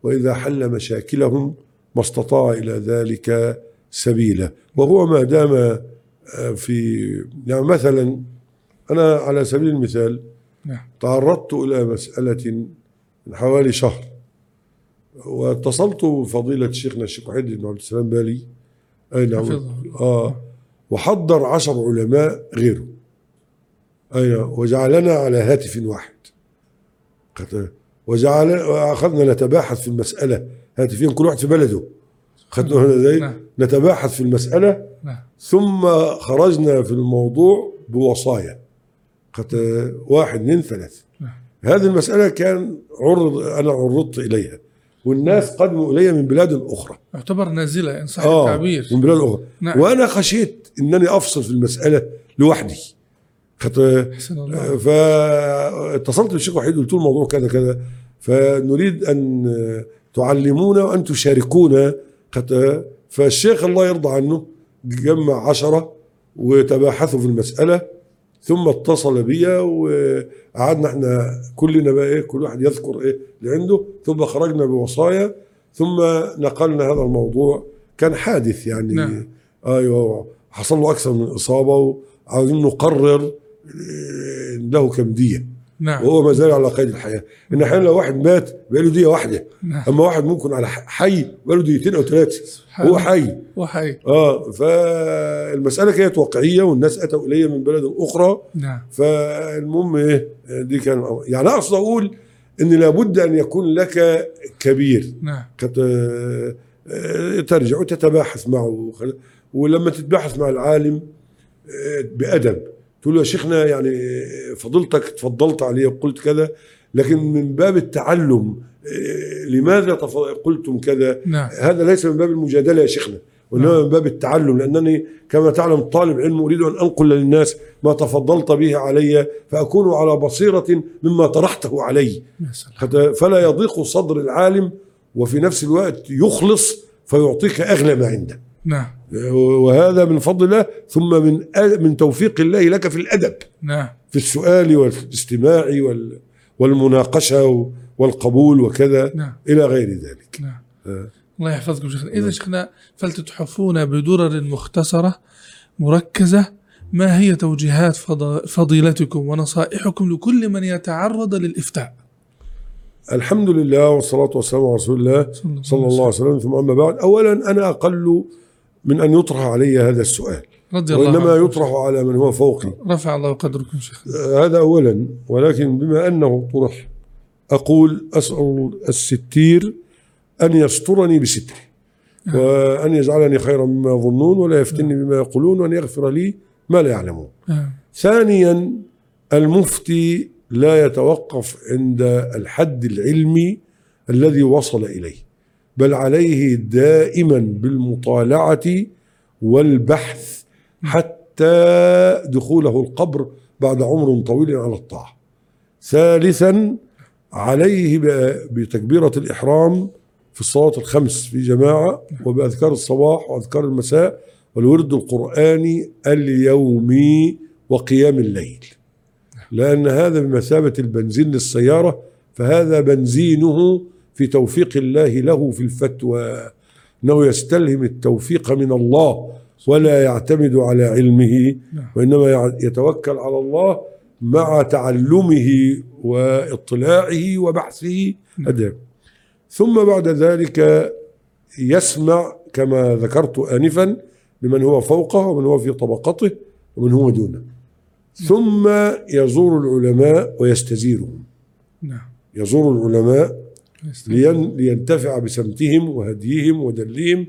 وإذا حل مشاكلهم ما استطاع إلى ذلك سبيلا. وهو ما دام آه، في يعني مثلا أنا على سبيل المثال نعم. تعرضت إلى مسألة من حوالي شهر. واتصلت بفضيلة شيخنا الشيخ وحيد بن عبد السلام بالي. أي نعم. آه وحضر عشر علماء غيره. أي نعم وجعلنا على هاتف واحد. وجعل وأخذنا نتباحث في المسألة. هاتفين كل واحد في بلده. خدنا هنا زي نعم. نتباحث في المسألة. نعم. ثم خرجنا في الموضوع بوصايا. واحد اثنين ثلاث نعم. هذه المسألة كان عرض أنا عرضت إليها. والناس قدموا إلي من بلاد أخرى. يعتبر نازله ان صح آه التعبير من بلاد أخرى. نعم. وأنا خشيت إنني أفصل في المسألة لوحدي. خط... احسن الله. فاتصلت بالشيخ وحيد قلت له الموضوع كذا كذا. فنريد أن تعلمونا وأن تشاركونا خط- فالشيخ الله يرضى عنه جمع عشرة وتباحثوا في المسألة. ثم اتصل بي وقعدنا إحنا كلنا بقى إيه كل واحد يذكر إيه اللي عنده. ثم خرجنا بوصايا ثم نقلنا هذا الموضوع. كان حادث يعني. نعم. أيوه حصل له أكثر من إصابة وعاوزين نقرر إيه، له كم ديه نعم. وهو ما زال على قيد الحياة. إن أحيانا لو واحد مات بقى له ديه واحدة نعم. أما واحد ممكن على حي بقى له ديتين أو ثلاثة هو. حي. وحي آه فالمسألة كانت واقعية والناس أتوا الي من بلد أخرى. نعم. فالمهم إيه دي كان يعني أقصد أقول إن لابد أن يكون لك كبير. نعم. كت- آه، ترجع وتتباحث معه. ولما تتباحث مع العالم آه، بأدب. تقول له يا شيخنا يعني فضلتك تفضلت عليه وقلت كذا لكن من باب التعلم آه، لماذا قلتم كذا؟ نعم. هذا ليس من باب المجادلة يا شيخنا وإنما من باب التعلم لأنني كما تعلم طالب علم أريد أن أنقل للناس ما تفضلت به علي فأكون على بصيرة مما طرحته علي. فلا يضيق صدر العالم وفي نفس الوقت يخلص فيعطيك اغلى ما عنده. نعم. وهذا من فضل الله ثم من من توفيق الله لك في الأدب نعم. في السؤال والاستماع وال والمناقشة والقبول وكذا نعم. إلى غير ذلك. نعم. آه. الله يحفظكم شيخنا. إذا شيخنا فلتتحفونا بدرر مختصرة مركزة ما هي توجيهات فض- فضيلتكم ونصائحكم لكل من يتعرض للإفتاء؟ الحمد لله والصلاة والسلام على رسول الله صلى الله عليه وسلم. ثم أما بعد اولا أنا أقل من أن يطرح علي هذا السؤال. رضي الله وإنما عنكم. يطرح على من هو فوقي. رفع الله قدركم شيخنا هذا اولا. ولكن بما أنه طرح أقول أسأل الستير أن يسترني بستره وأن يجعلني خيرا مما يظنون ولا يفتني بما يقولون وأن يغفر لي ما لا يعلمون. نعم. ثانيا المفتي لا يتوقف عند الحد العلمي الذي وصل إليه. بل عليه دائما بالمطالعة والبحث حتى دخوله القبر بعد عمر طويل على الطاعة. ثالثا عليه بتكبيرة الإحرام في الصلاة الخمس في جماعة وبأذكار الصباح وأذكار المساء والورد القراني اليومي وقيام الليل. لأن هذا بمثابة البنزين للسيارة فهذا بنزينه في توفيق الله له في الفتوى أنه يستلهم التوفيق من الله ولا يعتمد على علمه وإنما يع- يتوكل على الله مع تعلمه وإطلاعه وبحثه. أداء ثم بعد ذلك يسمع كما ذكرت آنفا لمن هو فوقه ومن هو في طبقته ومن هو دونه. ثم يزور العلماء ويستزيرهم. نعم. يزور العلماء لينتفع بسمتهم وهديهم ودلهم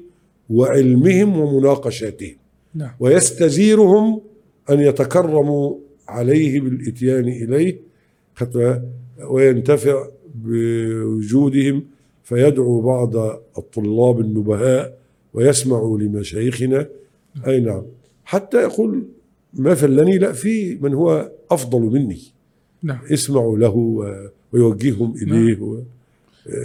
وعلمهم ومناقشاتهم. نعم. ويستزيرهم أن يتكرموا عليه بالإتيان إليه حتى وينتفع بوجودهم فيدعو بعض الطلاب النبهاء ويسمع لمشايخنا. أي نعم. حتى يقول ما فلني؟ لا في من هو أفضل مني. نعم. اسمعوا له ويوجههم إليه و-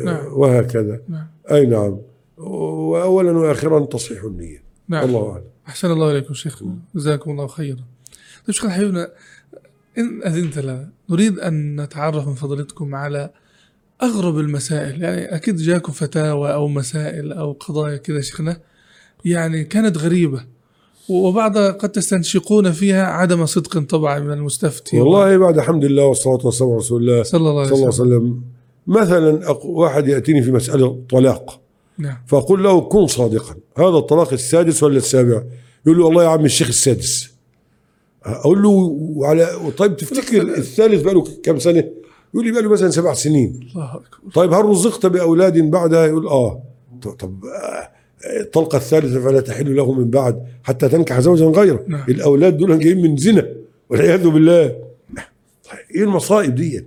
نعم. وهكذا. نعم. أي نعم. وأولا وآخرا تصحيح النية. نعم. الله أعلم. أحسن الله إليكم شيخنا جزاكم الله خيرا. طيب شيخنا حبيبنا إن أذنت لنا نريد أن نتعرف من فضلتكم على أغرب المسائل. يعني أكيد جاكم فتاوى أو مسائل أو قضايا كذا شيخنا. يعني كانت غريبة. وبعضها قد تستنشقون فيها عدم صدق طبعا من المستفتي. والله بعد الحمد لله والصلاة والسلام على رسول الله. صلى الله عليه صلى الله وسلم. عليه وسلم. مثلا واحد يأتيني في مسألة طلاق. نعم. فأقول له كن صادقا. هذا الطلاق السادس ولا السابع؟ يقول له والله يا عم الشيخ السادس. أقول له وعلى طيب تفتكر الثالث بقى له كم سنة؟ يقول لي بقى له مثلا سبع سنين. الله أكبر. طيب هل رزقت بأولاد بعدها؟ يقول آه. طب- الطلقة الثالثة فلا تحل له من بعد حتى تنكح زوجا غيره. نعم. الأولاد دول جايين من زنا والعياذ بالله. طيب إيه المصائب دي؟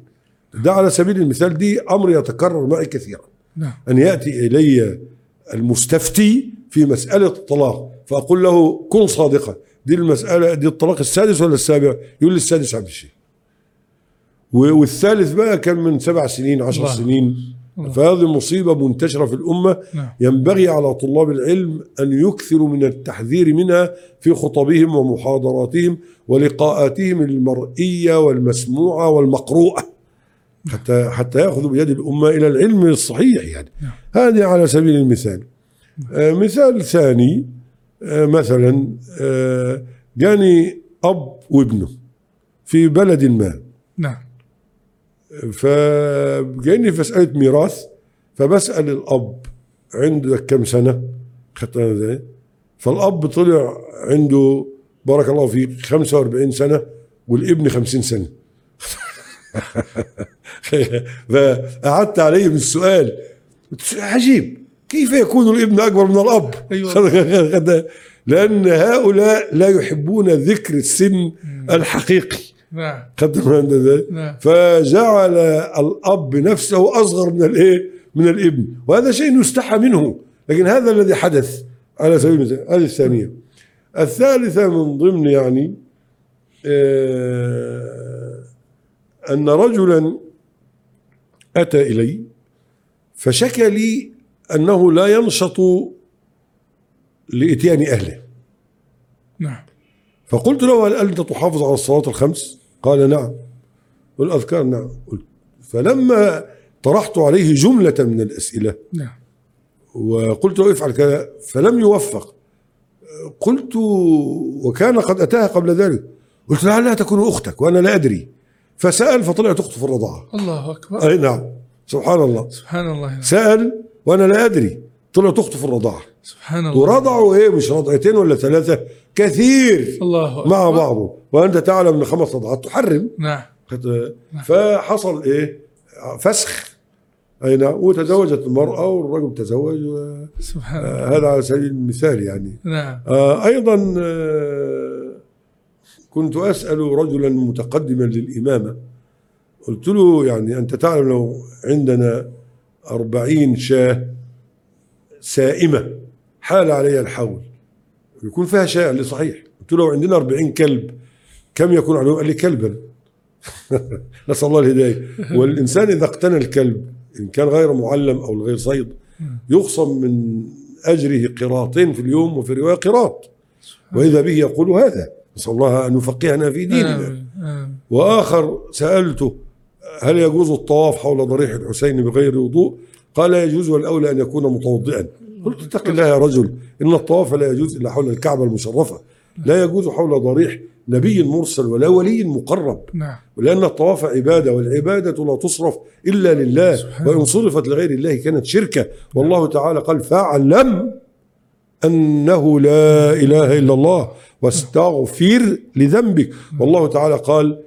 ده على سبيل المثال دي أمر يتكرر معي كثيرا. نعم. أن يأتي إلي المستفتي في مسألة الطلاق فأقول له كن صادقا. دي المسألة دي الطلاق السادس ولا السابع؟ يقول لي السادس عبد الشيء و- والثالث بقى كان من سبع سنين عشر الله. سنين. الله. فهذه مصيبة منتشرة في الأمة. نعم. ينبغي على طلاب العلم أن يكثروا من التحذير منها في خطبهم ومحاضراتهم ولقاءاتهم المرئية والمسموعة والمقروءة. حتى حتى يأخذوا بيد الأمة إلى العلم الصحيح يعني نعم. هذه على سبيل المثال آه مثال ثاني آه مثلا آه جاني أب وابنه في بلد ما نعم فجايني في مسألة ميراث فبسأل الأب عندك كم سنة؟ خدتها إزاي؟ فالأب طلع عنده بارك الله فيك 45 سنة والابن 50 سنة فقعدت عليه من السؤال عجيب كيف يكون الابن أكبر من الأب؟ أيوة. لأن هؤلاء لا يحبون ذكر السن الحقيقي نعم؟ نعم فجعل الأب نفسه أصغر من الإيه؟ من الابن، وهذا شيء يستحى منه، لكن هذا الذي حدث على سبيل المثال، هذه الثانية. الثالثة من ضمن يعني آه أن رجلا أتى إلي فشكى لي أنه لا ينشط لإتيان أهله. نعم. فقلت له هل أنت تحافظ على الصلاة الخمس؟ قال نعم. والأذكار نعم. قلت فلما طرحت عليه جملة من الأسئلة نعم. وقلت له افعل كذا. فلم يوفق. قلت وكان قد أتاها قبل ذلك. قلت لعلها تكون أختك وأنا لا أدري. فسأل فطلعت أخته في الرضاعة. الله أكبر. أي نعم. سبحان الله. سبحان الله. نعم. سأل وأنا لا أدري. طلعت أخته في الرضاعة. سبحان الله. ورضعوا إيه؟ مش رضعتين ولا ثلاثة؟ كثير. الله أكبر. مع بعضه وأنت تعلم إن خمس رضعات تحرم. نعم. خد- فحصل إيه؟ فسخ. أي نعم. وتزوجت المرأة والرجل تزوج. سبحان الله. آه، هذا على سبيل المثال يعني. نعم. آه، أيضا آه، كنت أسأل رجلا متقدما للإمامة قلت له يعني أنت تعلم لو عندنا أربعين شاة سائمة حال علي الحول. يكون فيها شاة قال لي صحيح. قلت له لو عندنا 40 كلب كم يكون عليهم؟ قال لي كلبا. نسأل الله الهداية. والإنسان إذا اقتنى الكلب إن كان غير معلم أو غير صيد يخصم من أجره قراطين في اليوم وفي رواية قراط. وإذا به يقول هذا. نسأل الله أن يفقهنا في ديننا. وآخر سألته هل يجوز الطواف حول ضريح الحسين بغير وضوء؟ قال يجوز والأولى أن يكون متوضئا. قلت اتق الله يا رجل إن الطواف لا يجوز إلا حول الكعبة المشرفة. لا يجوز حول ضريح نبي مرسل ولا ولي مقرب نعم ولان الطواف عبادة والعبادة لا تصرف إلا لله وإن صرفت لغير الله كانت شركة والله تعالى قال فاعلم أنه لا إله إلا الله واستغفر لذنبك. والله تعالى قال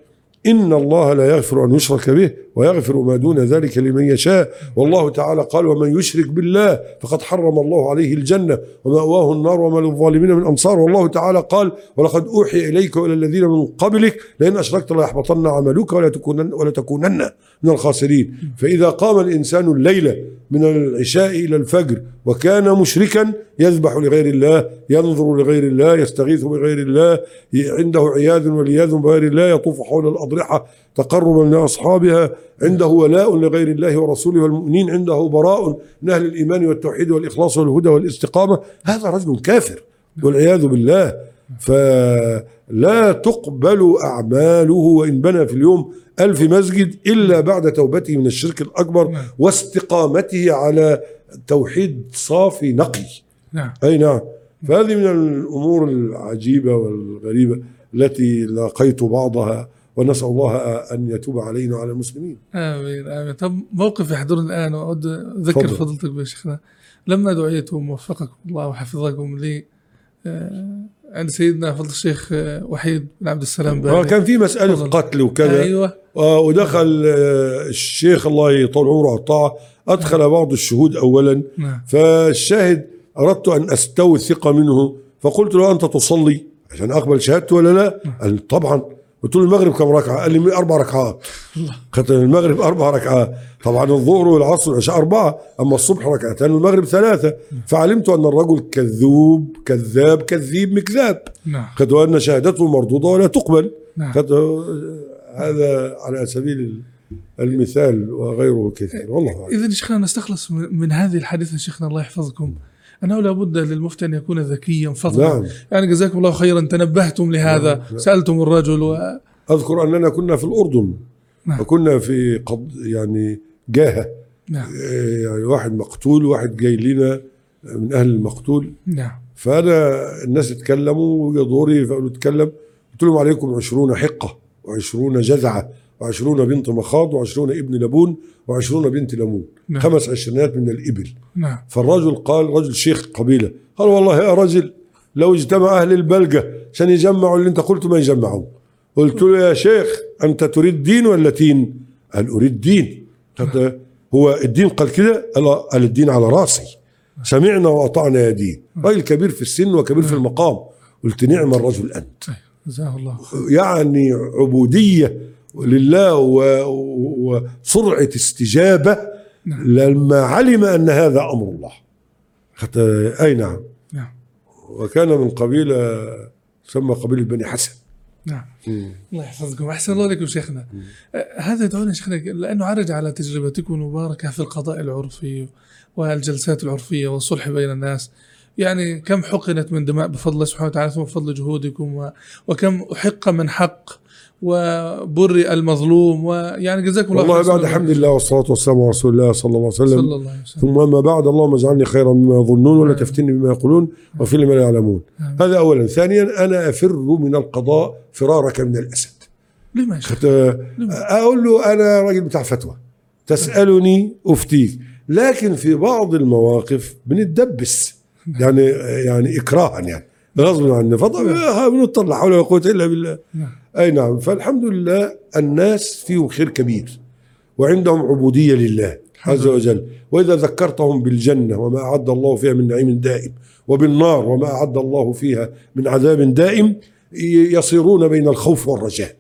إن الله لا يغفر أن يشرك به. ويغفر ما دون ذلك لمن يشاء. والله تعالى قال ومن يشرك بالله فقد حرم الله عليه الجنة ومأواه النار وما للظالمين من أنصار. والله تعالى قال ولقد أوحي إليك وإلى الذين من قبلك لئن أشركت ليحبطن عملك ولا تكونن ولا تكونن من الخاسرين. فإذا قام الإنسان الليلة من العشاء إلى الفجر وكان مشركا يذبح لغير الله ينظر لغير الله يستغيث بغير الله عنده عياذ والعياذ بغير الله يطوف حول الأضرحة تقربا لاصحابها عنده ولاء لغير الله ورسوله والمؤمنين عنده براء من أهل الإيمان والتوحيد والإخلاص والهدى والاستقامة. هذا رجل كافر والعياذ بالله. فلا تقبل أعماله وإن بنى في اليوم ألف مسجد إلا بعد توبته من الشرك الأكبر نعم. واستقامته على توحيد صافي نقي. نعم. أي نعم. فهذه من الأمور العجيبة والغريبة التي لاقيت بعضها ونسأل الله أن يتوب علينا وعلى المسلمين. آمين آمين. طب موقف يحضرني الآن وأود أذكر تفضل. فضيلتك بشيخنا لما دعيتم ووفقكم الله وحفظكم لي. آه، عند سيدنا فضل الشيخ آه، وحيد بن عبد السلام آه، بالي كان في مسألة تفضل. قتل وكذا. أيوه. آه، ودخل آه، الشيخ الله يطول عمره الطاعة أدخل بعض الشهود أولا. نعم. فالشاهد أردت أن أستوثق منه. فقلت له أنت تصلي عشان أقبل شهادته ولا لا؟ قال طبعا. قلت له المغرب كم ركعة؟ قال لي أربع ركعات. قلت له المغرب أربع ركعات. طبعا الظهر والعصر والعشاء أربعة أما الصبح ركعتين والمغرب ثلاثة. فعلمت أن الرجل كذوب كذاب كذيب مكذاب. نعم. قد وان شهادته مردودة ولا تقبل. نعم. هذا على سبيل المثال وغيره كثير. والله. إذا شيخنا نستخلص من هذه الحديثة شيخنا الله يحفظكم. أنه لابد للمفتي أن يكون ذكيا فضلا. نعم. يعني جزاكم الله خيرا. تنبهتم لهذا. نعم. سألتم الرجل و... أذكر أننا كنا في الأردن. نعم. وكنا في قض يعني جاهة. نعم. إيه، يعني واحد مقتول واحد جاي لنا من أهل المقتول. نعم. فأنا الناس اتكلموا وجا دوري فقالوا أتكلم. قلت لهم عليكم عشرون حقة وعشرون جذعه وعشرون بنت مخاض وعشرون ابن لبون وعشرون بنت لمون. نعم. خمس عشرينات من الإبل. نعم. فالرجل قال رجل شيخ قبيلة قال والله يا رجل لو اجتمع أهل البلقة عشان يجمعوا اللي انت قلته ما يجمعوا قلت له يا شيخ أنت تريد دين ولا تين؟ قال أريد دين. قلت هو الدين قال كده قال الدين على راسي. سمعنا وأطعنا يا دين. راجل كبير في السن وكبير في المقام. قلت نعم الرجل أنت. طيب جزاه الله يعني عبودية. لله و- و- وسرعة استجابة نعم. لما علم أن هذا أمر الله. حتى أي نعم. نعم. وكان من قبيله تسمى قبيله بني حسن. نعم. الله يحفظكم. أحسن الله لكم شيخنا. آه، هذا يدعونا شيخنا لأنه عرج على تجربتكم المباركه في القضاء العرفي والجلسات العرفية والصلح بين الناس. يعني كم حقنت من دماء بفضل الله سبحانه وتعالى ثم بفضل جهودكم وكم أحق من حق وبرئ المظلوم ويعني جزاكم الله والله خير. بعد الحمد لله والصلاة والسلام على رسول الله صلى الله عليه وسلم. صلى الله عليه وسلم. ثم أما بعد اللهم اجعلني خيرا مما يظنون ولا تفتني بما يقولون واغفر لي ما لا يعلمون. هذا أولا. ثانيا أنا أفر من القضاء فرارك من الأسد. لما أقول له أنا راجل بتاع فتوى. تسألني أفتيك لكن في بعض المواقف بنتدبس. يعني يعني إكراها يعني. غصب عنا فطبعا بنضطر لا حول ولا قوة إلا بالله. نعم. أي نعم. فالحمد لله الناس فيهم خير كبير وعندهم عبودية لله عز وجل. وإذا ذكرتهم بالجنة وما أعد الله فيها من نعيم دائم وبالنار وما أعد الله فيها من عذاب دائم يصيرون بين الخوف والرجاء.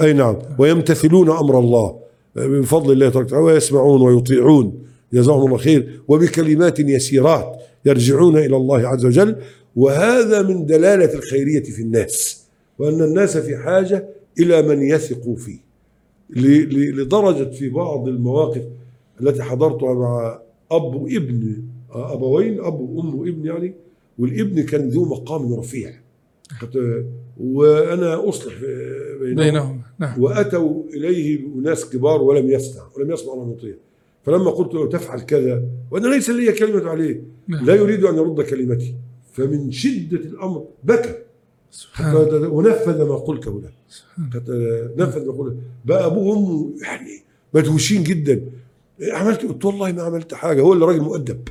أي نعم. ويمتثلون أمر الله. بفضل الله تبارك وتعالى ويسمعون ويطيعون. جزاهم الله خير. وبكلمات يسيرات يرجعون إلى الله عز وجل. وهذا من دلالة الخيرية في الناس وأن الناس في حاجة إلى من يثقوا فيه. لدرجة في بعض المواقف التي حضرتها مع أب وابن أبوين أب وأم وابن يعني والابن كان ذو مقام رفيع. وأنا أصلح بينهم. نعم. وأتوا إليه اناس كبار ولم يسمع ولم يسمع ولم يطيع. فلما قلت له تفعل كذا وأنا ليس لي كلمة عليه نعم. لا يريد أن يرد كلمتي. فمن شدة الأمر بكى. ونفذ ما قلته له نفذ ما قلته بقى ابوه وامه يعني مدهوشين جدا. عملت قلت والله ما عملت حاجة. هو اللي راجل مؤدب.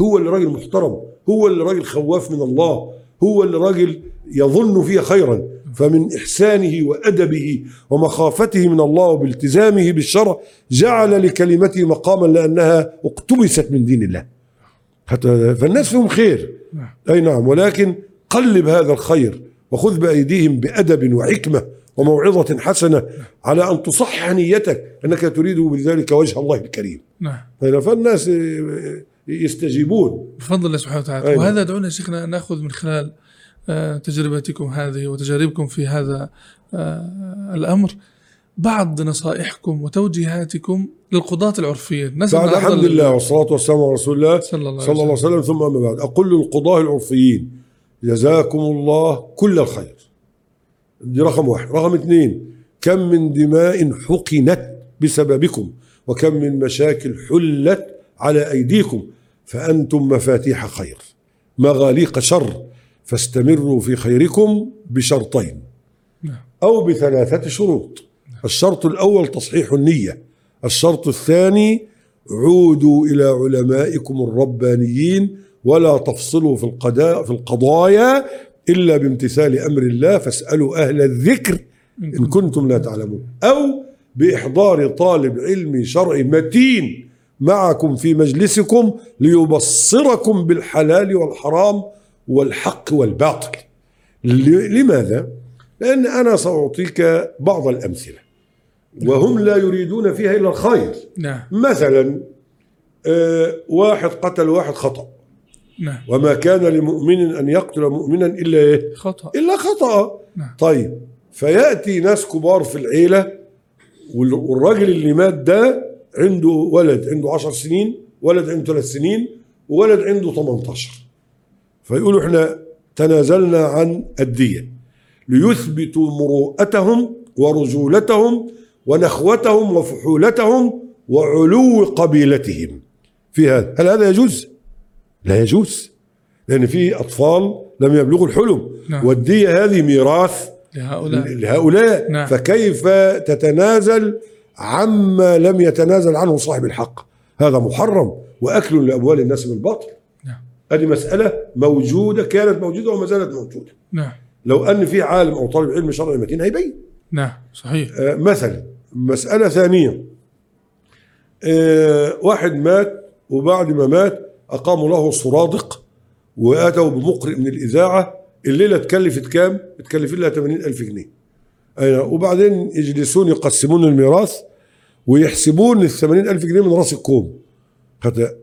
هو اللي راجل محترم. هو اللي راجل خواف من الله. هو اللي راجل يظن فيه خيرا. فمن إحسانه وأدبه ومخافته من الله وبالتزامه بالشرع جعل لكلمته مقاما لأنها اقتبست من دين الله. فالناس فيهم خير. أي نعم ولكن قلب هذا الخير وخذ بأيديهم بأدب وحكمة وموعظة حسنة على أن تصحح نيتك أنك تريد بذلك وجه الله الكريم. نعم. نعم. فالناس يستجيبون. بفضل الله سبحانه وتعالى. أيوة. وهذا دعونا شيخنا نأخذ من خلال آه، تجربتكم هذه وتجاربكم في هذا آه، الأمر. بعض نصائحكم وتوجيهاتكم للقضاة العرفيين نسأل بعد الحمد لل- لله والصلاة والسلام على رسول الله صلى الله صلى الله عليه وسلم. ثم أما بعد أقول للقضاة العرفيين جزاكم الله كل الخير. دي رقم واحد. رقم اثنين كم من دماء حقنت بسببكم وكم من مشاكل حلت على أيديكم فأنتم مفاتيح خير. مغاليق شر فاستمروا في خيركم بشرطين نعم. أو بثلاثة شروط. الشرط الأول تصحيح النية. الشرط الثاني عودوا إلى علمائكم الربانيين ولا تفصلوا في القضاء في القضايا إلا بامتثال أمر الله فاسألوا أهل الذكر إن كنتم لا تعلمون. أو بإحضار طالب علم شرعي متين معكم في مجلسكم ليبصركم بالحلال والحرام والحق والباطل. لماذا؟ لأن أنا سأعطيك بعض الأمثلة. وهم لا يريدون فيها إلا الخير. نعم. مثلا آه، واحد قتل واحد خطأ. نعم. وما كان لمؤمن أن يقتل مؤمنا إلا إيه؟ خطأ. إلا خطأ. نعم. طيب فيأتي ناس كبار في العيلة وال- والراجل اللي مات ده عنده ولد عنده عشر سنين ولد عنده ثلاث سنين وولد عنده 18 فيقولوا إحنا تنازلنا عن الدية. ليثبتوا مروءتهم ورجولتهم ونخوتهم وفحولتهم وعلو قبيلتهم. في هذا هل هذا يجوز؟ لا يجوز لأن في أطفال لم يبلغوا الحلم. نعم. والدية هذه ميراث لهؤلاء. لهؤلاء. نعم. فكيف تتنازل عما لم يتنازل عنه صاحب الحق؟ هذا محرم وأكل لأموال الناس بالباطل نعم. هذه مسألة موجودة كانت موجودة وما زالت موجودة. نعم. لو أن في عالم أو طالب علم شرعي متين هيبين. نعم صحيح. آه، مثلا مسألة ثانية. آه، واحد مات وبعد ما مات أقاموا له سرادق وأتوا بمقرئ من الإذاعة. الليلة اتكلفت كام؟ اتكلفت لها 80 ألف جنيه. أيوة. وبعدين يجلسون يقسمون الميراث ويحسبون ال 80 ألف جنيه من رأس الكوم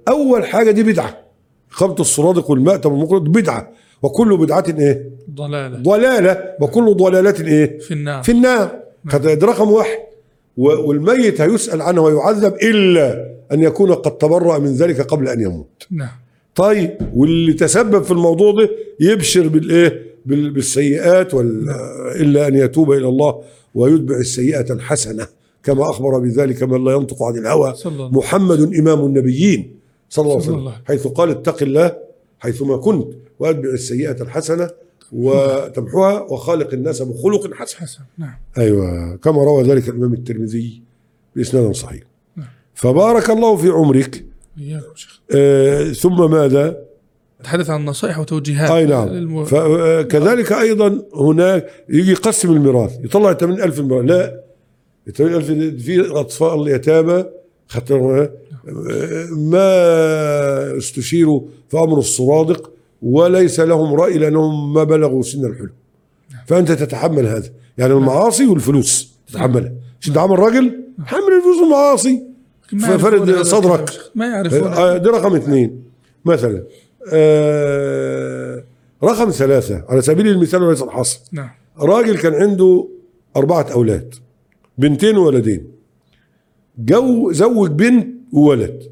أول حاجة دي بدعة. إقامة السرادق والمأتم والمقرئ بدعة. وكل بدعة إيه؟ ضلالة. ضلالة. وكل ضلالة إيه؟ في النار. في النار. ده رقم واحد. والميت هيسأل عنه ويعذب إلا أن يكون قد تبرأ من ذلك قبل أن يموت. نعم. طيب واللي تسبب في الموضوع ده يبشر بالايه بال- بالسيئات وال... إلا أن يتوب إلى الله ويتبع السيئة الحسنة كما أخبر بذلك من لا ينطق عن الهوى محمد إمام النبيين صلى الله عليه وسلم. حيث قال اتق الله حيثما كنت وأتبع السيئة الحسنة وتمحوها وخالق الناس بخلق حسن. حسن نعم. أيوه كما روى ذلك الإمام الترمذي بإسناد صحيح. نعم. فبارك الله في عمرك. آه ثم ماذا؟ نتحدث عن نصائح وتوجيهات. أي نعم. فكذلك أيضا هناك يجي يقسم الميراث. يطلع 80000 الميراث لا 80000 دي- في أطفال يتامى خطر ما استشيروا في أمر السرادق وليس لهم رأي لأنهم ما بلغوا سن الحلم. فأنت تتحمل هذا. يعني المعاصي والفلوس تتحملها مش انت عامل راجل حمل الفلوس والمعاصي ففرد صدرك. ما يعرفون آه، دي رقم اثنين مثلا آه رقم ثلاثة. على سبيل المثال وليس الحصر نعم. راجل كان عنده أربعة أولاد بنتين وولدين. جوز بنت وولد.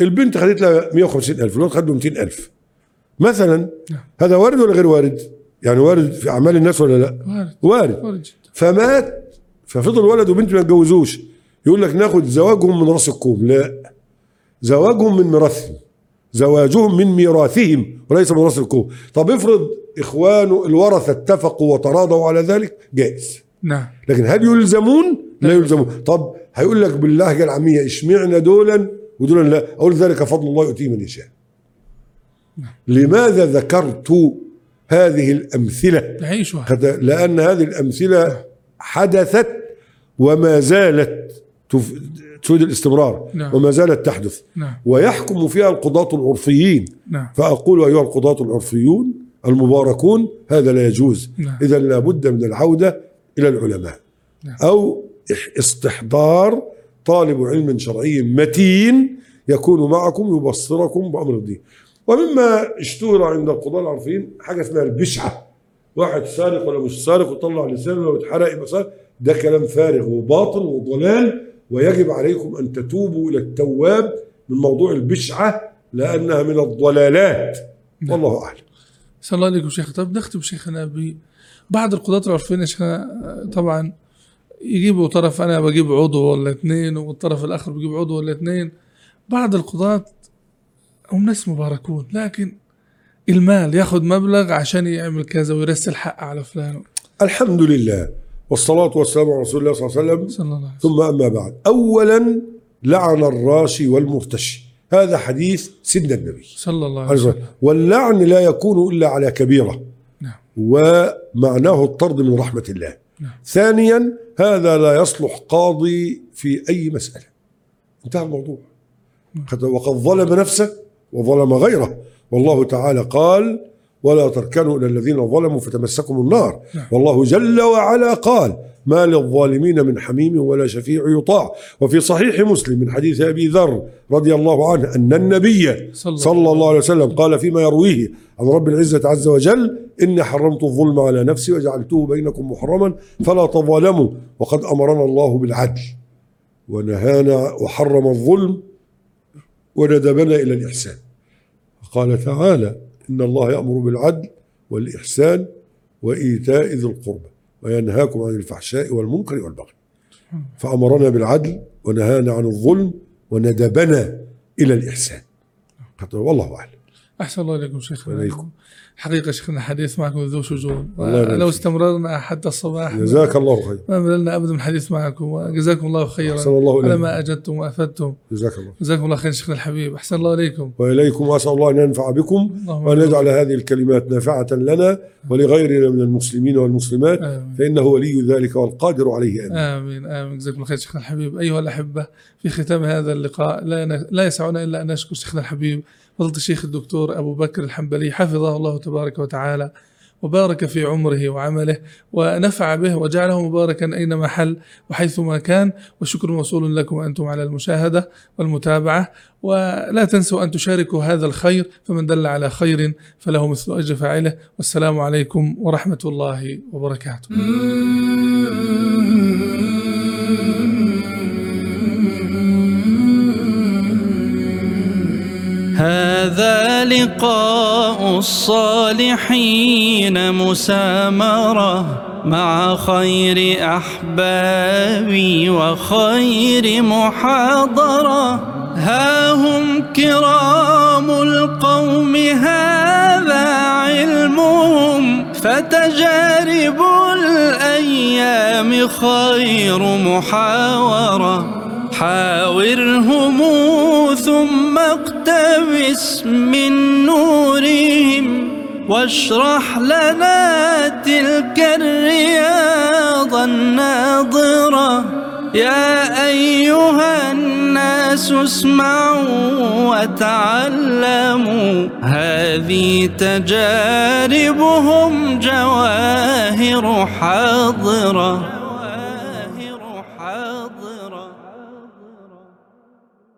البنت خدت لها 150 ألف الولد خد له 200 ألف. مثلا نعم. هذا وارد ولا غير وارد؟ يعني وارد في أعمال الناس ولا لا؟ وارد. وارد. وارد جدا. فمات. ففضل ولد وبنت ما يتجوزوش. يقول لك ناخد زواجهم من راس الكوم. لا. زواجهم من ميراثهم زواجهم من ميراثهم وليس من راس الكوم. طب افرض اخوانه الورثة اتفقوا وتراضوا على ذلك جائز. نعم. لكن هل يلزمون؟ لا يلزمون. طب هيقول لك باللهجه العاميه اشمعنا دولا ودولا لا. أقول ذلك فضل الله يؤتيه من يشاء. لماذا ذكرت هذه الأمثلة؟ نعيشها لأن هذه الأمثلة حدثت وما زالت تف- تفيد الاستمرار نعم. وما زالت تحدث. نعم. ويحكم فيها القضاة العرفيين. نعم. فأقول أيها القضاة العرفيون المباركون هذا لا يجوز. نعم. إذا لابد من العودة إلى العلماء. نعم. أو استحضار طالب علم شرعي متين يكون معكم يبصركم بأمر الدين. ومما اشتهر عند القضاة العرفيين حاجة اسمها البشعة. واحد سارق ولا مش سارق وطلع لسانه لو اتحرق يبقى سارق. ده كلام فارغ وباطل وضلال ويجب عليكم أن تتوبوا إلى التواب من موضوع البشعة لأنها من الضلالات. نعم. والله أعلم. صلى الله عليكم شيخ. طب نختم شيخنا ببعض القضاة العرفيين يا شيخنا طبعا يجيبوا طرف أنا بجيب عضو ولا اثنين والطرف الآخر بيجيب عضو ولا اثنين بعض القضاة هم ناس مباركون لكن المال ياخذ مبلغ عشان يعمل كذا ويرسل حق على فلان. الحمد لله والصلاة والسلام على رسول الله صلى الله عليه وسلم. صلى الله عليه ثم أما بعد أولا لعن الراشي والمرتشي. هذا حديث سيدنا النبي. صلى الله عليه وسلم. واللعن لا يكون إلا على كبيرة. نعم. ومعناه الطرد من رحمة الله. نعم. ثانيا هذا لا يصلح قاضي في أي مسألة. انتهى الموضوع. قد- وقد ظلم نفسه. وظلم غيره. والله تعالى قال ولا تركنوا إلى الذين ظلموا فتمسكم النار. نعم. والله جل وعلا قال ما للظالمين من حميم ولا شفيع يطاع. وفي صحيح مسلم من حديث أبي ذر رضي الله عنه أن النبي صلى صلى الله عليه وسلم قال فيما يرويه عن رب العزة عز وجل إني حرمت الظلم على نفسي وجعلته بينكم محرما فلا تظالموا وقد أمرنا الله بالعدل ونهانا وحرم الظلم وندبنا إلى الإحسان. قال تعالى إن الله يأمر بالعدل والإحسان وإيتاء ذي القربى وينهاكم عن الفحشاء والمنكر والبغي. فأمرنا بالعدل ونهانا عن الظلم وندبنا إلى الإحسان. والله أعلم. أحسن الله إليكم شيخنا حقيقة شيخنا الحديث معكم ذو شجون. لو. استمررنا حتى الصباح جزاك الله خير. ما مللنا أبدا من الحديث معكم. وجزاكم الله خيرا أحسن الله على إليكم ما أجدتم وأفدتم. جزاك الله جزاكم الله خير شيخنا الحبيب. أحسن الله إليكم. وإليكم وأسأل الله أن ينفع بكم وأن يجعل هذه الكلمات نافعة لنا ولغيرنا من المسلمين والمسلمات. آمين. فإنه ولي ذلك والقادر عليه. آمين. آمين. آمين. جزاكم الله خير شيخنا الحبيب. أيها الأحبة في ختام هذا اللقاء لا, ن... لا يسعنا إلا أن نشكر شيخنا الحبيب فضيلة الشيخ الدكتور أبو بكر الحنبلي حفظه الله تبارك وتعالى وبارك في عمره وعمله ونفع به وجعله مباركا أينما حل وحيثما كان. والشكر موصول لكم أنتم على المشاهدة والمتابعة. ولا تنسوا أن تشاركوا هذا الخير فمن دل على خير فله مثل أجر فاعله. والسلام عليكم ورحمة الله وبركاته. هذا لقاء الصالحين مسامرة مع خير أحبابي وخير محاضرة. ها هم كرام القوم هذا علمهم. فتجارب الأيام خير محاورة. حاورهم ثم اقتبس من نورهم واشرح لنا تلك الرياض الناظرة. يا أيها الناس اسمعوا وتعلموا. هذه تجاربهم جواهر حاضرة.